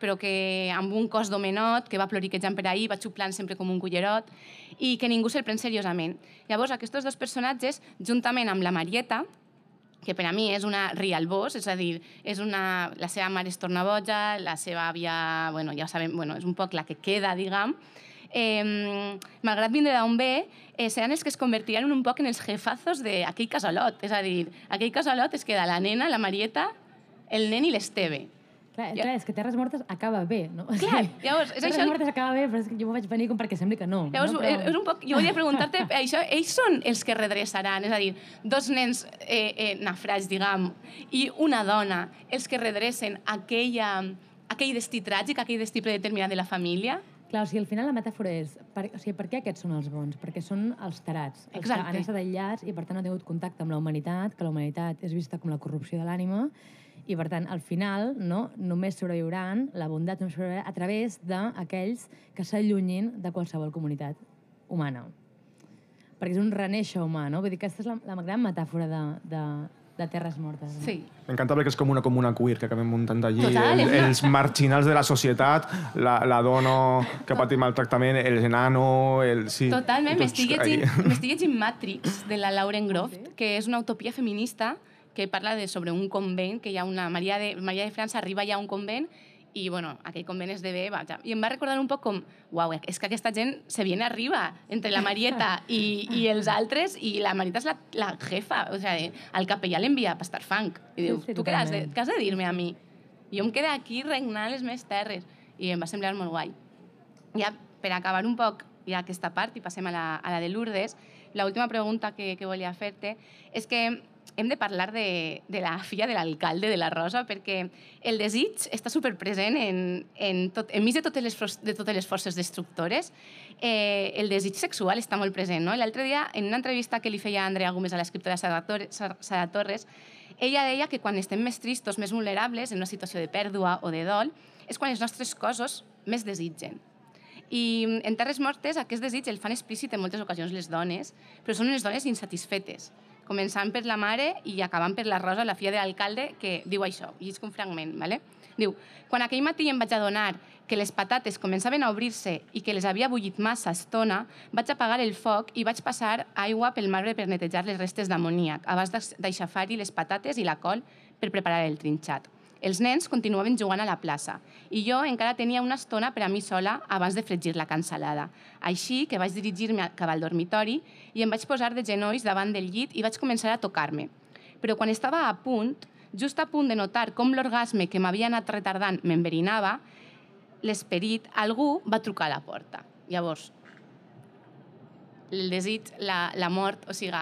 però que amb un cos d'homenot, que va ploriquejant per ahir, va xuplant sempre com un cullerot, i que ningú se'l pren seriosament. Llavors, aquests dos personatges, juntament amb la Marieta, que per a mi és una rialbós, és a dir, és una, la seva mare es torna boja, la seva àvia, bueno, ja ho sabem, bueno, és un poc la que queda, diguem, eh, malgrat vindre d'on ve, eh, seran els que es convertiran un poc en els jefazos d'aquell casalot. És a dir, aquell casalot es queda la nena, la Marieta, el nen i l'Esteve. Clar, Ja. clar, és que Terres Mortes acaba bé, no? Clar, llavors, és Terres això- Mortes acaba bé, però és que jo vaig venir com perquè sembli que no. Llavors, no? eh, és un poc, jo volia preguntar-te, això, ells són els que redreçaran, és a dir, dos nens eh, eh, nafrats, diguem, i una dona, els que redrecen aquella, aquell destí tràgic, aquell destí predeterminat de la família? Clar, o sigui, al final la metàfora és, per, o sigui, per què aquests són els bons? Perquè són els tarats, els Exacte. que han estat aïllats i per tant no han tingut contacte amb la humanitat, que la humanitat és vista com la corrupció de l'ànima, i per tant, al final, no, només sobreviuran, la bondat només sobreviurà a través d'aquells que s'allunyin de qualsevol comunitat humana. Perquè és un reneixer humà, no? Vull dir que aquesta és la, la gran metàfora de, de, de Terres Mortes. No? Sí. M'encanta perquè és com una comuna queer que acabem muntant allí. Total, el, Els marginals de la societat, la, la dona que patit maltractament, el enano, el... Sí, Totalment, m'estic llegint Matrix, de la Lauren Groft, que és una utopia feminista que parla de, sobre un convent, que hi ha una... Maria de, Maria de França arriba ja a un convent i, bueno, aquell convent és de bé, vaja. I em va recordar un poc com, uau, és que aquesta gent se viene arriba, entre la Marieta i, i els altres, i la Marieta és la, la jefa, o sigui, el capellà l'envia a pastar funk. I diu, Sí, tu què has, de, què has de dir-me a mi? Jo em quedo aquí regnant les meves terres. I em va semblar molt guai. Ja per acabar un poc ja aquesta part i passem a la, a la de Lourdes, l'última pregunta que, que volia fer-te és que hem de parlar de, de la filla de l'alcalde de la Rosa perquè el desig està superpresent en, en, tot, enmig de totes les, de totes les forces destructores. Eh, el desig sexual està molt present. No? L'altre dia, en una entrevista que li feia Andrea Gómez a l'escriptora Sara Torres, ella deia que quan estem més tristos, més vulnerables, en una situació de pèrdua o de dol, és quan els nostres cossos més desitgen. I en Terres Mortes aquest desig el fan explícit en moltes ocasions les dones, però són unes dones insatisfetes, començant per la mare i acabant per la Rosa, la filla de l'alcalde, que diu això, i és un fragment, ¿vale? Diu, quan aquell matí em vaig adonar que les patates començaven a obrir-se i que les havia bullit massa estona, vaig apagar el foc i vaig passar aigua pel marbre per netejar les restes d'amoníac, abans d'aix- d'aixafar-hi les patates i la col per preparar el trinxat. Els nens continuaven jugant a la plaça i jo encara tenia una estona per a mi sola abans de fregir la cansalada. Així que vaig dirigir-me cap al dormitori i em vaig posar de genolls davant del llit i vaig començar a tocar-me. Però quan estava a punt, just a punt de notar com l'orgasme que m'havia anat retardant m'enverinava, l'esperit, algú va trucar a la porta. Llavors, el desig, la, la mort, o sigui,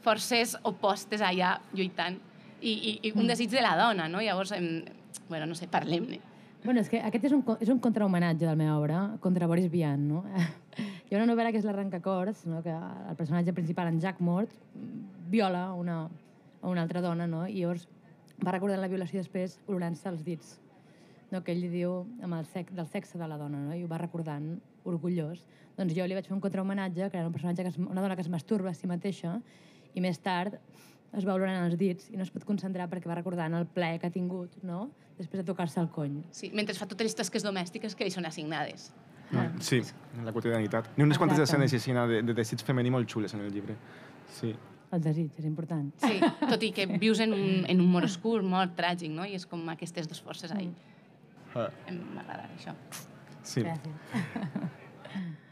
forces opostes allà lluitant i, i, i un desig de la dona, no? Llavors, em, bueno, no sé, parlem-ne. Bueno, és que aquest és un, és un contrahomenatge de la meva obra contra Boris Vian, no? Hi ha una novel·la que és l'Arrencacords, no? que el personatge principal, en Jack Mort, viola una, una altra dona, no? i llavors va recordant la violació després olorant-se els dits, no? que ell li diu amb el sec, del sexe de la dona, no? i ho va recordant orgullós. Doncs jo li vaig fer un contrahomenatge, que era un personatge que es, una dona que es masturba a si mateixa, i més tard es va olorant els dits i no es pot concentrar perquè va recordant el plaer que ha tingut, no? després de tocar-se el cony. Sí, mentre fa totes les tasques domèstiques que li són assignades. No, sí, en la quotidianitat. Ni unes quantes Exacte. escenes així de, de desig femení molt xules en el llibre. Sí. El desig és important. Sí, tot i que vius en un, en un món oscur, molt tràgic, no? I és com aquestes dues forces ahí. Ah, Em M'agrada això. sí. Gràcies.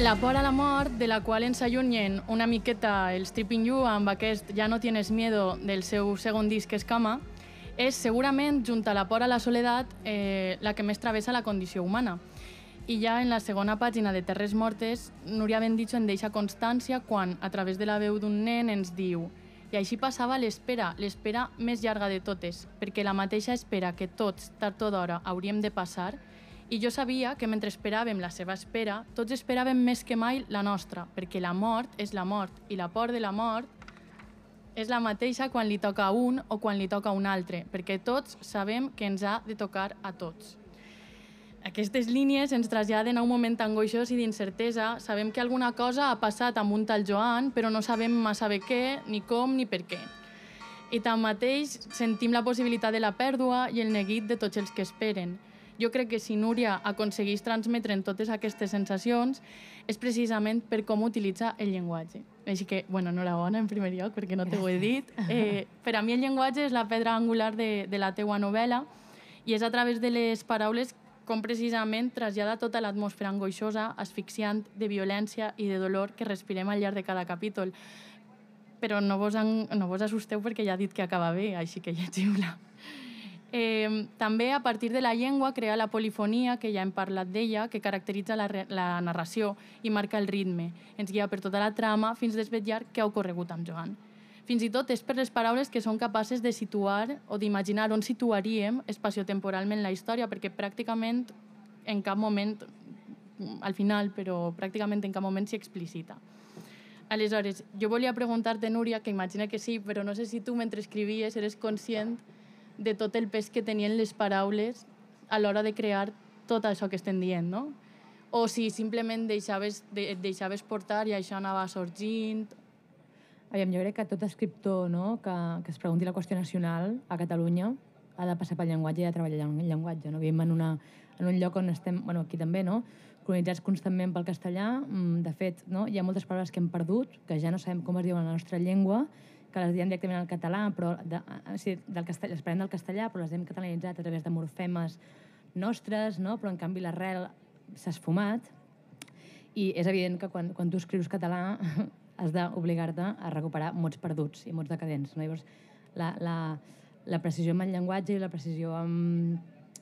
La por a la mort, de la qual ens allunyen una miqueta el Stripping You amb aquest Ja no tienes miedo del seu segon disc Escama, és segurament, junt a la por a la soledat, eh, la que més travessa la condició humana. I ja en la segona pàgina de Terres Mortes, Núria Bendicho en deixa constància quan, a través de la veu d'un nen, ens diu i així passava l'espera, l'espera més llarga de totes, perquè la mateixa espera que tots, tard o d'hora, hauríem de passar, i jo sabia que mentre esperàvem la seva espera, tots esperàvem més que mai la nostra, perquè la mort és la mort, i la por de la mort és la mateixa quan li toca a un o quan li toca a un altre, perquè tots sabem que ens ha de tocar a tots. Aquestes línies ens traslladen a un moment angoixós i d'incertesa. Sabem que alguna cosa ha passat amb un tal Joan, però no sabem massa bé què, ni com, ni per què. I tanmateix sentim la possibilitat de la pèrdua i el neguit de tots els que esperen. Jo crec que si Núria aconsegueix transmetre en totes aquestes sensacions és precisament per com utilitza el llenguatge. Així que, bueno, enhorabona en primer lloc, perquè no t'ho he dit. Eh, per a mi el llenguatge és la pedra angular de, de la teua novel·la i és a través de les paraules com precisament trasllada tota l'atmosfera angoixosa, asfixiant, de violència i de dolor que respirem al llarg de cada capítol. Però no vos, en, no vos assusteu perquè ja ha dit que acaba bé, així que llegiu-la. Eh, també, a partir de la llengua, crea la polifonia, que ja hem parlat d'ella, que caracteritza la, la narració i marca el ritme. Ens guia per tota la trama fins a desvetllar què ha ocorregut amb Joan. Fins i tot és per les paraules que són capaces de situar o d'imaginar on situaríem espaciotemporalment la història, perquè pràcticament en cap moment, al final, però pràcticament en cap moment s'hi explicita. Aleshores, jo volia preguntar-te, Núria, que imagina que sí, però no sé si tu, mentre escrivies, eres conscient de tot el pes que tenien les paraules a l'hora de crear tot això que estem dient, no? O si simplement deixaves, de, et deixaves portar i això anava sorgint... Aviam, jo crec que tot escriptor no, que, que es pregunti la qüestió nacional a Catalunya ha de passar pel llenguatge i ha de treballar el llenguatge. No? Vivim en, una, en un lloc on estem, bueno, aquí també, no? colonitzats constantment pel castellà. Mm, De fet, no? hi ha moltes paraules que hem perdut, que ja no sabem com es diuen en la nostra llengua, que les diem directament al català, però de, o sigui, del castellà, les parlem del castellà, però les hem catalanitzat a través de morfemes nostres, no? però en canvi l'arrel s'ha esfumat. I és evident que quan, quan tu escrius català has d'obligar-te a recuperar mots perduts i mots decadents. No? Llavors, la, la, la precisió amb el llenguatge i la precisió amb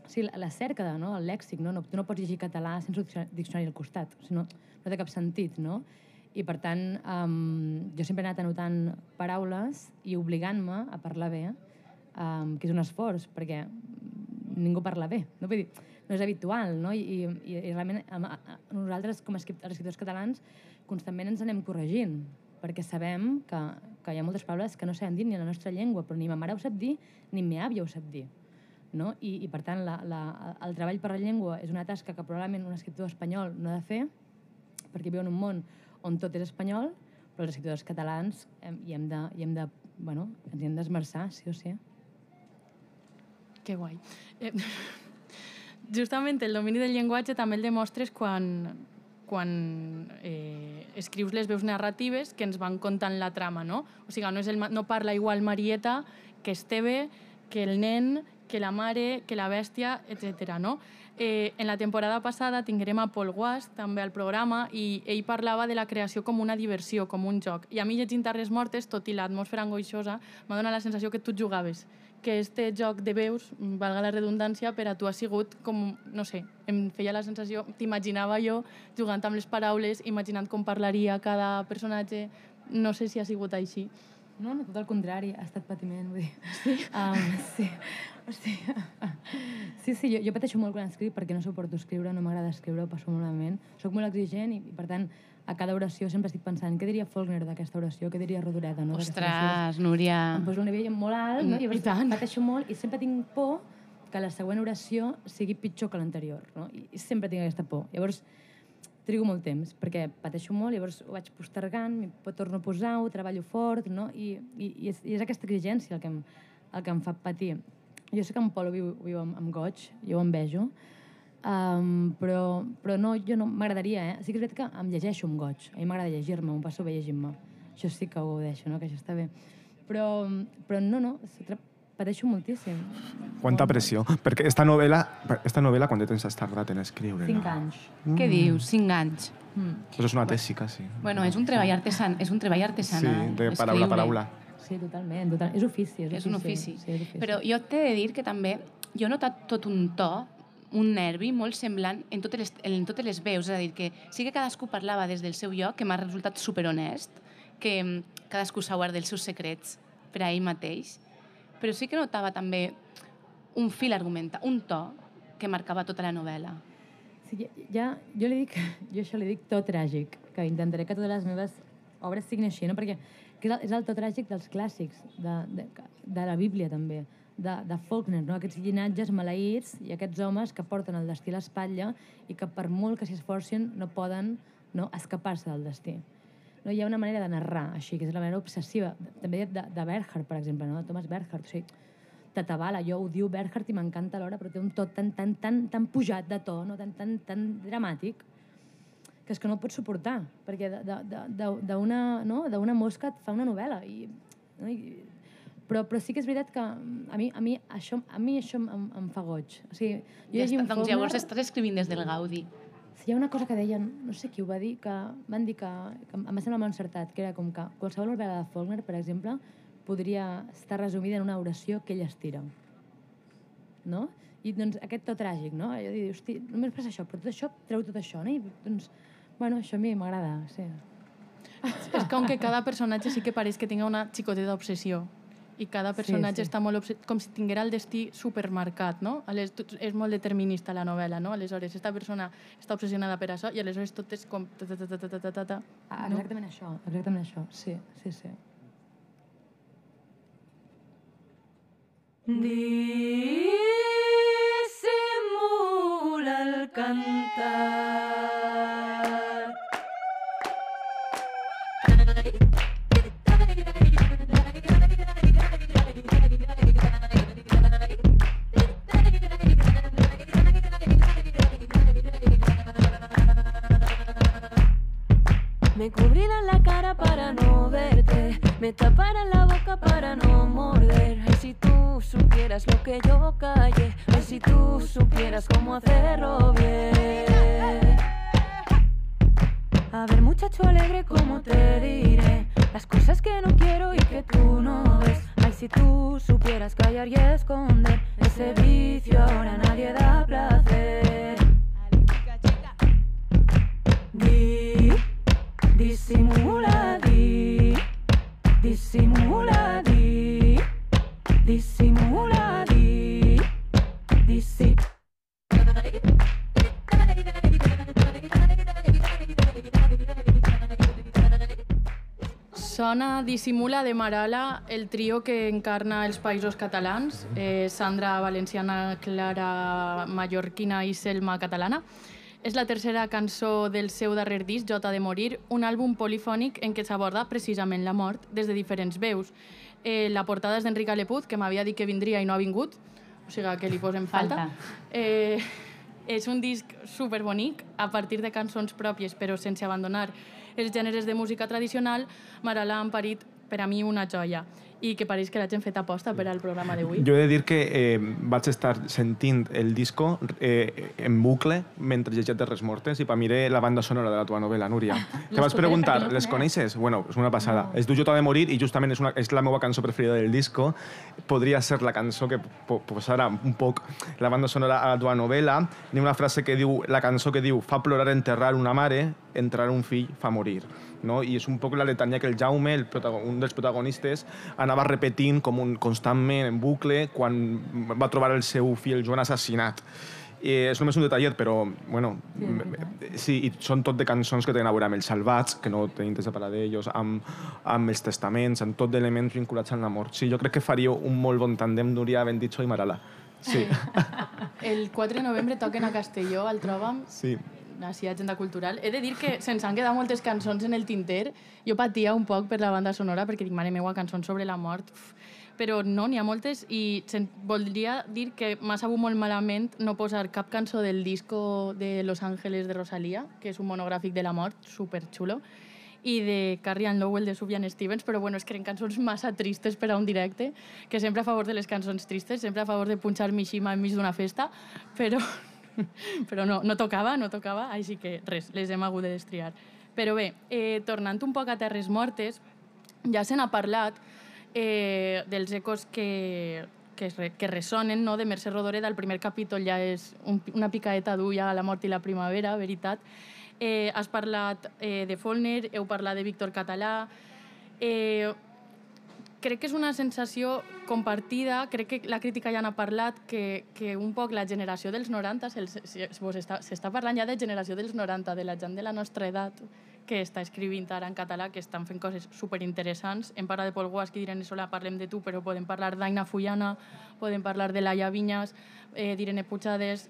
sí, la, la cerca, no? el lèxic, no? no? Tu no pots llegir català sense diccionari al costat, o sigui, no, no té cap sentit, no? I, per tant, um, jo sempre he anat anotant paraules i obligant-me a parlar bé, um, que és un esforç, perquè ningú parla bé. No, Vull dir, no és habitual, no? I, i, i realment nosaltres, com a escriptors catalans, constantment ens anem corregint, perquè sabem que, que hi ha moltes paraules que no sabem dir ni en la nostra llengua, però ni ma mare ho sap dir, ni ma àvia ho sap dir. No? I, I, per tant, la, la, el treball per la llengua és una tasca que probablement un escriptor espanyol no ha de fer, perquè viu en un món on tot és espanyol, però els escriptors catalans hem, hi hem de, hi hem de, bueno, ens hi hem d'esmerçar, sí o sí. Que guai. Eh, justament el domini del llenguatge també el demostres quan, quan eh, escrius les veus narratives que ens van contant la trama, no? O sigui, no, és el, no parla igual Marieta que Esteve, que el nen, que la mare, que la bèstia, etc. no? Eh, en la temporada passada tinguérem a Paul Guast també al programa i ell parlava de la creació com una diversió, com un joc. I a mi llegint Terres Mortes, tot i l'atmosfera angoixosa, m'ha donat la sensació que tu jugaves que este joc de veus, valga la redundància, per a tu ha sigut com, no sé, em feia la sensació, t'imaginava jo jugant amb les paraules, imaginant com parlaria cada personatge, no sé si ha sigut així. No, no, tot el contrari, ha estat patiment, vull dir. Sí? Um, sí. Sigui, sí, sí, jo, jo pateixo molt quan escric perquè no suporto escriure, no m'agrada escriure, ho passo molt malament. Soc molt exigent i, i, per tant, a cada oració sempre estic pensant què diria Faulkner d'aquesta oració, què diria Rodoreda, no? Ostres, Núria... Em poso un nivell molt alt, no? I, i tant. pateixo molt i sempre tinc por que la següent oració sigui pitjor que l'anterior, no? I, I sempre tinc aquesta por. Llavors, trigo molt temps, perquè pateixo molt, llavors ho vaig postergant, m'hi torno a posar, ho treballo fort, no? I, i, i, és, i és aquesta exigència el que, em, el que em fa patir. Jo sé que en Pol viu, viu amb, amb goig, jo ho envejo, um, però, però no, jo no m'agradaria, eh? Sí que és veritat que em llegeixo amb goig. A mi m'agrada llegir-me, m'ho passo bé llegint-me. Això sí que ho gaudeixo, no? Que això està bé. Però, però no, no, pateixo moltíssim. Quanta pressió. Perquè esta novel·la, esta novel·la quant de temps has tardat en escriure? Cinc no? anys. Què dius? Cinc anys. Mm. Això és una tesi, quasi. Bueno, és un treball artesan, és un treball Sí, artesanal. de paraula a paraula. Sí, totalment, total. És ofici. És, És un ofici. Sí, és ofici. Però jo t'he de dir que també jo he notat tot un to, un nervi molt semblant en totes les, en totes les veus. És a dir, que sí que cadascú parlava des del seu lloc, que m'ha resultat superhonest, que mm, cadascú s'ha guardat els seus secrets per a ell mateix, però sí que notava també un fil argumental, un to que marcava tota la novel·la. Sí, ja, ja, jo li dic, jo això li dic to tràgic, que intentaré que totes les meves obres siguin així, no? perquè és el to tràgic dels clàssics, de, de, de la Bíblia també, de, de Faulkner, no? aquests llinatges maleïts i aquests homes que porten el destí a l'espatlla i que per molt que s'hi esforcin no poden no, escapar-se del destí. No, hi ha una manera de narrar així, que és la manera obsessiva, també de, de Bernhard, per exemple, no? Thomas Bernhard, o sigui, t'atabala, jo odio Bernhard i m'encanta alhora, però té un to tan, tan, tan, tan pujat de to, no? tan, tan, tan dramàtic, que és que no el pots suportar, perquè de- de- de- de- d'una no? mosca et fa una novel·la. I, no? I, però, però sí que és veritat que a mi, a mi això, a mi això em, em fa goig. O sigui, jo Ja està, doncs Faulkner- llavors estàs escrivint des del Gaudi. Hi ha una cosa que deien, no sé qui ho va dir, que van dir que, que em va semblar molt encertat, que era com que qualsevol novel·la de Faulkner, per exemple, podria estar resumida en una oració que ell estira. No? I doncs aquest to tràgic, no? Jo dic, hosti, només passa això, però tot això treu tot això, no? I doncs, bueno, això a mi m'agrada, sí. És com que cada personatge sí que pareix que tinga una xicoteta obsessió i cada personatge sí. està molt com si tinguera el destí supermarcat, no? Ales, és molt determinista la novel·la, no? Aleshores, esta persona està obsessionada per això i aleshores tot és com... Ta, ta, ta, ta, ta, ta, ta, ta. Ah, Exactament això, exactament això, sí, sí, sí. Dissimula el cantar. Me taparan la boca para no morder. Ay, si tú supieras lo que yo callé. Ay, si tú supieras cómo hacerlo bien. A ver, muchacho alegre, ¿cómo te diré? Las cosas que no quiero y que tú no ves. Ay, si tú supieras callar y esconder. Ese vicio ahora nadie da placer. Di, disimula. Sona Dissimula de Marala, el trio que encarna els països catalans, eh, Sandra Valenciana, Clara Mallorquina i Selma Catalana. És la tercera cançó del seu darrer disc, Jota de Morir, un àlbum polifònic en què s'aborda precisament la mort des de diferents veus. Eh, la portada és d'Enric Aleput, que m'havia dit que vindria i no ha vingut, o sigui que li posem falta. Falta. Eh, és un disc superbonic, a partir de cançons pròpies, però sense abandonar els gèneres de música tradicional, Marala ha emparit per a mi una joia i que pareix que l'hagin fet aposta per al programa d'avui. Jo he de dir que eh, vaig estar sentint el disco eh, en bucle mentre llegia Terres Mortes i per mi era la banda sonora de la teva novel·la, Núria. Te vas conec, preguntar, les coneixes? Bueno, és una passada. No. Es diu Jota de Morir i justament és, una, és la meva cançó preferida del disco. Podria ser la cançó que po posarà un poc la banda sonora a la teva novel·la. Ni una frase que diu, la cançó que diu fa plorar enterrar una mare, entrar un fill fa morir. No? I és un poc la letania que el Jaume, el un dels protagonistes, anava repetint com un, constantment en bucle quan va trobar el seu fill Joan assassinat. I és només un detallet, però, bueno, sí, i són tot de cançons que tenen a veure amb els salvats, que no tenim temps de parlar d'ells, amb, amb els testaments, amb tot d'elements vinculats amb la mort. Sí, jo crec que faria un molt bon tandem Núria Benditxo i Marala. Sí, El 4 de novembre toquen a Castelló, al Tròbam, sí. Així agenda cultural. He de dir que se'ns han quedat moltes cançons en el tinter. Jo patia un poc per la banda sonora perquè dic, mare meua, cançons sobre la mort. Uf. Però no, n'hi ha moltes i voldria dir que m'ha sabut molt malament no posar cap cançó del disco de Los Ángeles de Rosalía, que és un monogràfic de la mort, superxulo, i de Carrie Ann Lowell de Sufjan Stevens, però bueno, que eren cançons massa tristes per a un directe, que sempre a favor de les cançons tristes, sempre a favor de punxar Mishima enmig d'una festa, però, però no, no tocava, no tocava, així que res, les hem hagut de destriar. Però bé, eh, tornant un poc a Terres Mortes, ja se n'ha parlat eh, dels ecos que, que, que ressonen no? de Mercè Rodoreda. El primer capítol ja és un, una picaeta d'ulla a la mort i la primavera, veritat. Eh, has parlat eh, de Follner, heu parlat de Víctor Català. Eh, crec que és una sensació compartida, crec que la crítica ja n'ha parlat, que, que un poc la generació dels 90, s'els- si- vos està- s'està parlant ja de generació dels 90, de la gent de la nostra edat que està escrivint ara en català, que estan fent coses superinteressants. Hem parlat de Pol Guas, que direm sola, parlem de tu, però podem parlar d'Aina Fullana, podem parlar de Laia Vinyas, eh, d'Irene Puigades,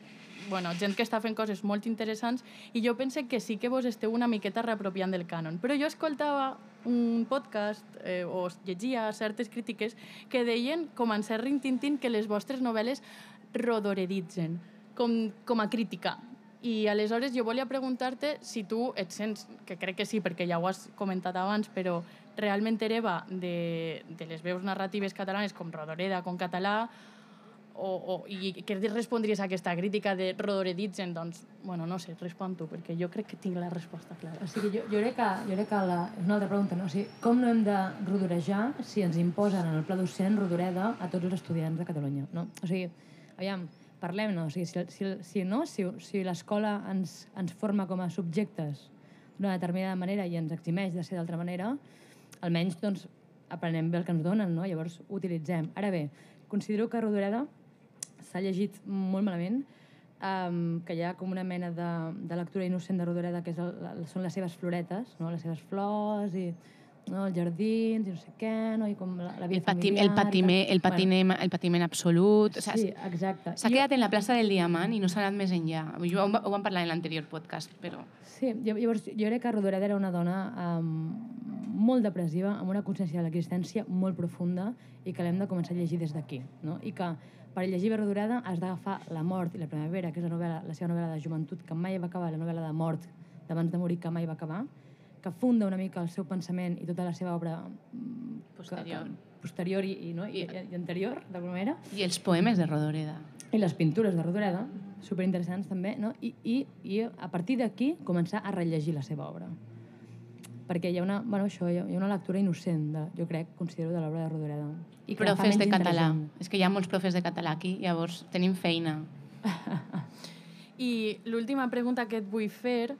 bueno, gent que està fent coses molt interessants i jo pense que sí que vos esteu una miqueta reapropiant del cànon. Però jo escoltava un podcast eh, o llegia certes crítiques que deien, com en Serrin Tintin, que les vostres novel·les rodoreditzen, com, com a crítica. I aleshores jo volia preguntar-te si tu et sents, que crec que sí, perquè ja ho has comentat abans, però realment hereva de, de les veus narratives catalanes com Rodoreda, com català, o, o, i què respondries a aquesta crítica de rodoreditzen? Doncs, bueno, no sé, respon tu, perquè jo crec que tinc la resposta clara. O sigui, jo, jo crec que, jo crec que la, és una altra pregunta, no? O sigui, com no hem de rodorejar si ens imposen en el pla docent rodoreda a tots els estudiants de Catalunya, no? O sigui, aviam, parlem-ne, o sigui, si, si, si, no, si, si l'escola ens, ens forma com a subjectes d'una determinada manera i ens eximeix de ser d'altra manera, almenys, doncs, aprenem bé el que ens donen, no? Llavors, utilitzem. Ara bé, considero que Rodoreda s'ha llegit molt malament, um, que hi ha com una mena de, de lectura innocent de Rodoreda, que és el, la, són les seves floretes, no? les seves flors i no? els jardins i no sé què, no? i com la, la El, vida patim, familiar... el, patiment, el, Bueno, patiment, el patiment absolut. O sigui, sí, exacte. S'ha quedat en la plaça del Diamant i no s'ha anat més enllà. Jo, ho, ho vam parlar en l'anterior podcast, però... Sí, llav- llavors jo crec que Rodoreda era una dona um, molt depressiva, amb una consciència de l'existència molt profunda i que l'hem de començar a llegir des d'aquí. No? I que per llegir bé Rodoreda has d'agafar La mort i la primavera, que és la, novel·la, la seva novel·la de joventut, que mai va acabar, la novel·la de mort d'abans de morir, que mai va acabar, que funda una mica el seu pensament i tota la seva obra mm, que- Posterior. Que, posterior i, i, no? I, i, i anterior, d'alguna manera, I els poemes de Rodoreda. i les pintures de Rodoreda, superinteressants també, no? I, i, i a partir d'aquí començar a rellegir la seva obra. Perquè hi ha una, bueno, això, hi ha una lectura innocent, de, jo crec, considero, de l'obra de Rodoreda. I Profes de català. interessant. És que hi ha molts profes de català aquí, llavors tenim feina. I l'última pregunta que et vull fer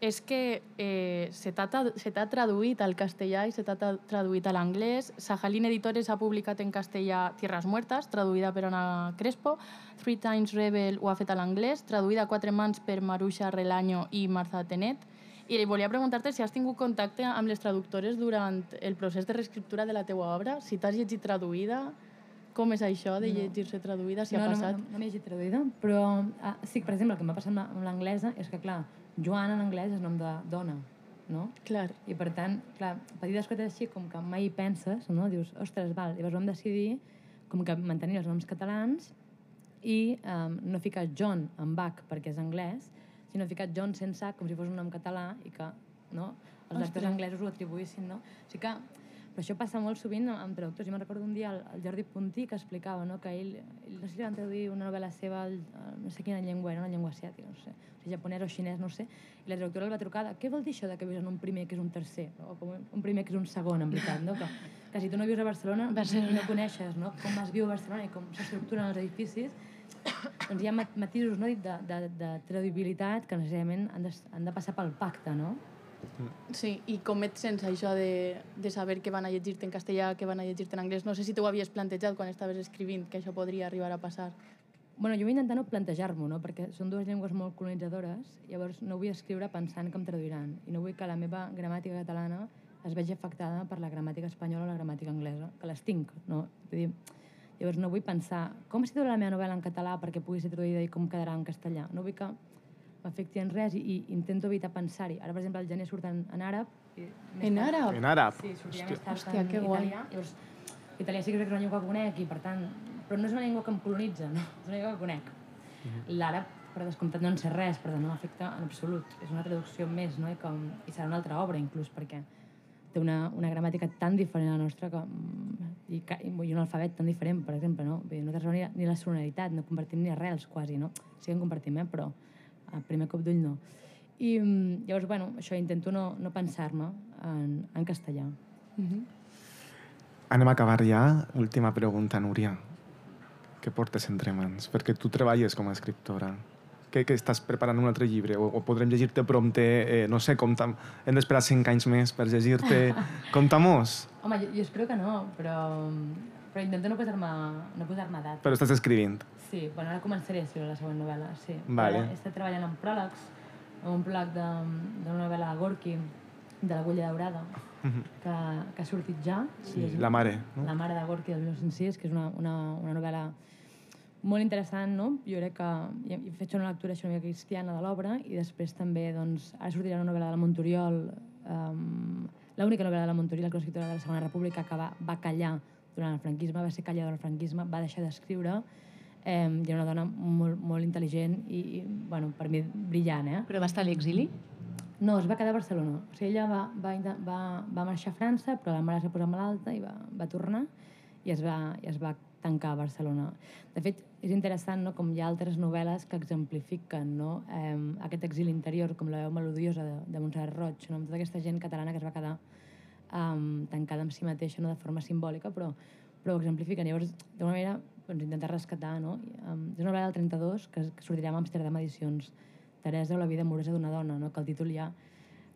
és que eh, se t'ha traduït al castellà i se t'ha tra- traduït a l'anglès. Sajalín Editores ha publicat en castellà Tierras Muertas, traduïda per Ana Crespo. Three Times Rebel ho ha fet a l'anglès, traduïda a quatre mans per Marusha Relaño i Martha Tenet. I volia preguntar-te si has tingut contacte amb les traductores durant el procés de reescriptura de la teua obra, si t'has llegit traduïda, com és això de llegir-se traduïda, si ha no, passat? No, no, no m'he llegit traduïda, però ah, sí, per exemple, el que m'ha passat amb l'anglesa és que, clar, Joan en anglès és nom de dona, no? Clar. I per tant, clar, petites coses així com que mai hi penses, no? Dius, ostres, val, llavors vam decidir com que mantenir els noms catalans i um, no ficar John amb H perquè és anglès, sinó ficar John sense com si fos un nom català i que no, els Ostres. lectors anglesos ho atribuïssin, no? O sigui que però això passa molt sovint amb, amb traductors. Jo me'n recordo un dia el, el Jordi Puntí que explicava no? que ell, ell no sé si van traduir una novel·la seva al, a no sé quina llengua, era una llengua asiàtica, no sé, o sigui, japonès o xinès, no sé, i la traductora el va trucar de què vol dir això de que vius en un primer que és un tercer, no? o com un primer que és un segon, en veritat, no? Que, que si tu no vius a Barcelona, Barcelona. no coneixes no? com es viu a Barcelona i com s'estructuren els edificis, doncs hi ha mat- matisos no? de, de, de traduïbilitat que necessàriament han de, han de passar pel pacte, no? Sí, i com et sents això de, de saber que van a llegir-te en castellà, que van a llegir-te en anglès? No sé si t'ho havies plantejat quan estaves escrivint, que això podria arribar a passar. Bueno, jo vull intentar no plantejar-m'ho, no? perquè són dues llengües molt colonitzadores, llavors no vull escriure pensant que em traduiran, i no vull que la meva gramàtica catalana es vegi afectada per la gramàtica espanyola o la gramàtica anglesa, que les tinc, no? Vull dir, llavors no vull pensar com es titula la meva novel·la en català perquè pugui ser traduïda i com quedarà en castellà. No vull que m'afecti en res i, i intento evitar pensar-hi. Ara, per exemple, el gener surt en, en àrab. I En tard- àrab? En àrab. Sí, sortirà Hòstia. més tard Hòstia, en que guai. italià. Llavors, l'italià sí que és una llengua que conec i, per tant... Però no és una llengua que em colonitza, no? És una llengua que conec. L'àrab, per descomptat, no en sé res, per tant no m'afecta en absolut. És una traducció més, no? I, com, i serà una altra obra, inclús, perquè té una, una gramàtica tan diferent a la nostra que, mm, i, i un alfabet tan diferent, per exemple, no? Vull dir, no té res a veure ni, ni la sonoritat, no compartim ni arrels, quasi, no? Sí que en compartim, eh? Però a primer cop d'ull no. I mm, llavors, bueno, això intento no, no pensar-me en, en castellà. Anem a acabar ja. Última pregunta, Núria. Què portes entre mans? Perquè tu treballes com a escriptora. Que, que estàs preparant un altre llibre? O, o podrem llegir-te prompte, eh, no sé, compta, hem d'esperar cinc anys més per llegir-te. Compta-mos. Home, jo, jo espero que no, però, però intento no posar-me no posar data. Però estàs escrivint. Sí, bueno, ara començaré a escriure la següent novel·la, sí. Vale. Ara He estat treballant en pròlegs, en un pròleg de- d'una novel·la de Gorky, de l'Agulla Daurada, que, que ha sortit ja. Sí, La mare, no? La mare de Gorky del 1906, que és una, una, una novel·la molt interessant, no? Jo crec que he fet una lectura així una mica cristiana de l'obra i després també, doncs, ara sortirà una novel·la de la Montoriol, um, l'única novel·la de la Montoriol, que és una escriptora de la Segona República, que va, va callar durant el franquisme, va ser calladora del franquisme, va deixar d'escriure, eh, i era una dona molt, molt intel·ligent i, i, bueno, per mi, brillant, eh? Però va estar a l'exili? No, es va quedar a Barcelona. O sigui, ella va, va, va, va marxar a França, però la mare es va posar malalta i va, va tornar i es va, i es va tancar a Barcelona. De fet, és interessant no? com hi ha altres novel·les que exemplifiquen no? eh, aquest exili interior, com la veu melodiosa de, de Montserrat Roig, no? amb tota aquesta gent catalana que es va quedar um, tancada amb si mateixa no? de forma simbòlica, però, però ho exemplifiquen. Llavors, d'alguna manera, doncs, intentar rescatar. No? I, Um, és una novel·la del 32 que, que sortirà amb Amsterdam Edicions, Teresa o la vida amorosa d'una dona, no? que el títol ja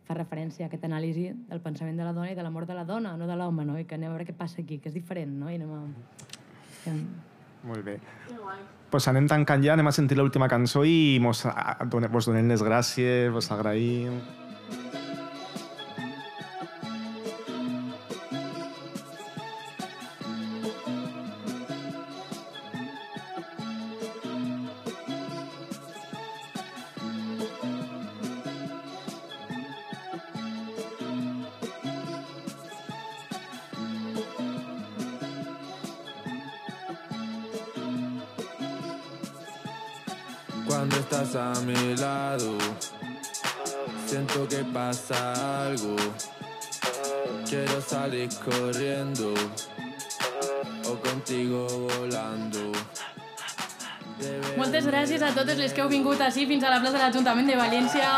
fa referència a aquest anàlisi del pensament de la dona i de l'amor de la dona, no de l'home, no? i que anem a veure què passa aquí, que és diferent, no? I anem a... Molt bé. Pues anem tancant ja, anem a sentir l'última cançó i mos, a- a- done- vos donem les gràcies, vos agraïm. Així fins a la plaça de l'Ajuntament de València.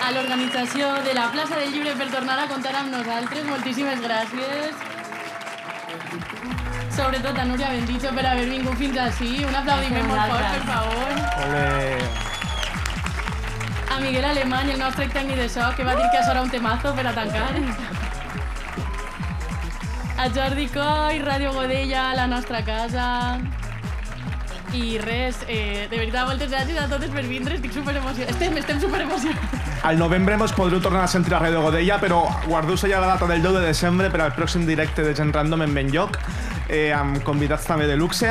A l'organització de la plaça del Llibre per tornar a comptar amb nosaltres. Moltíssimes gràcies. Sobretot a Núria Bendicho per haver vingut fins així. Un aplaudiment molt fort, per favor. Ole. Miguel Alemany, el nostre tècnic de so, que va dir que això era un temazo per a tancar. A Jordi Coy, Ràdio Godella, la nostra casa... I res, eh, de veritat, moltes gràcies a totes per vindre, estic superemocionada. Estem, estem superemocionats. Al novembre mos podreu tornar a sentir a Ràdio Godella, però guardeu-se ja la data del 10 de desembre per al pròxim directe de Gent Random en Benlloc, eh, amb convidats també de luxe,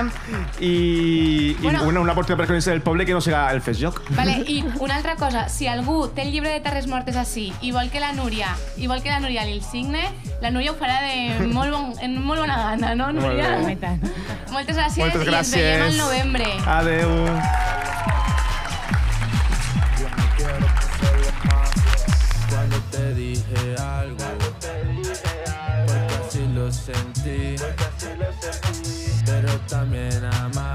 i, i Bueno. bueno, una oportunitat per conèixer el poble que no siga el Fes Joc. Vale, i una altra cosa, si algú té el llibre de Terres Mortes així i vol que la Núria, i vol que la Núria li el signe, la Núria ho farà de molt, bon, en molt bona gana, no, Molt Núria? bé. I tant. Moltes gràcies, Moltes i ens veiem al gràcies. novembre. Adeu. Cuando te dije algo, porque así lo sentí, también amar.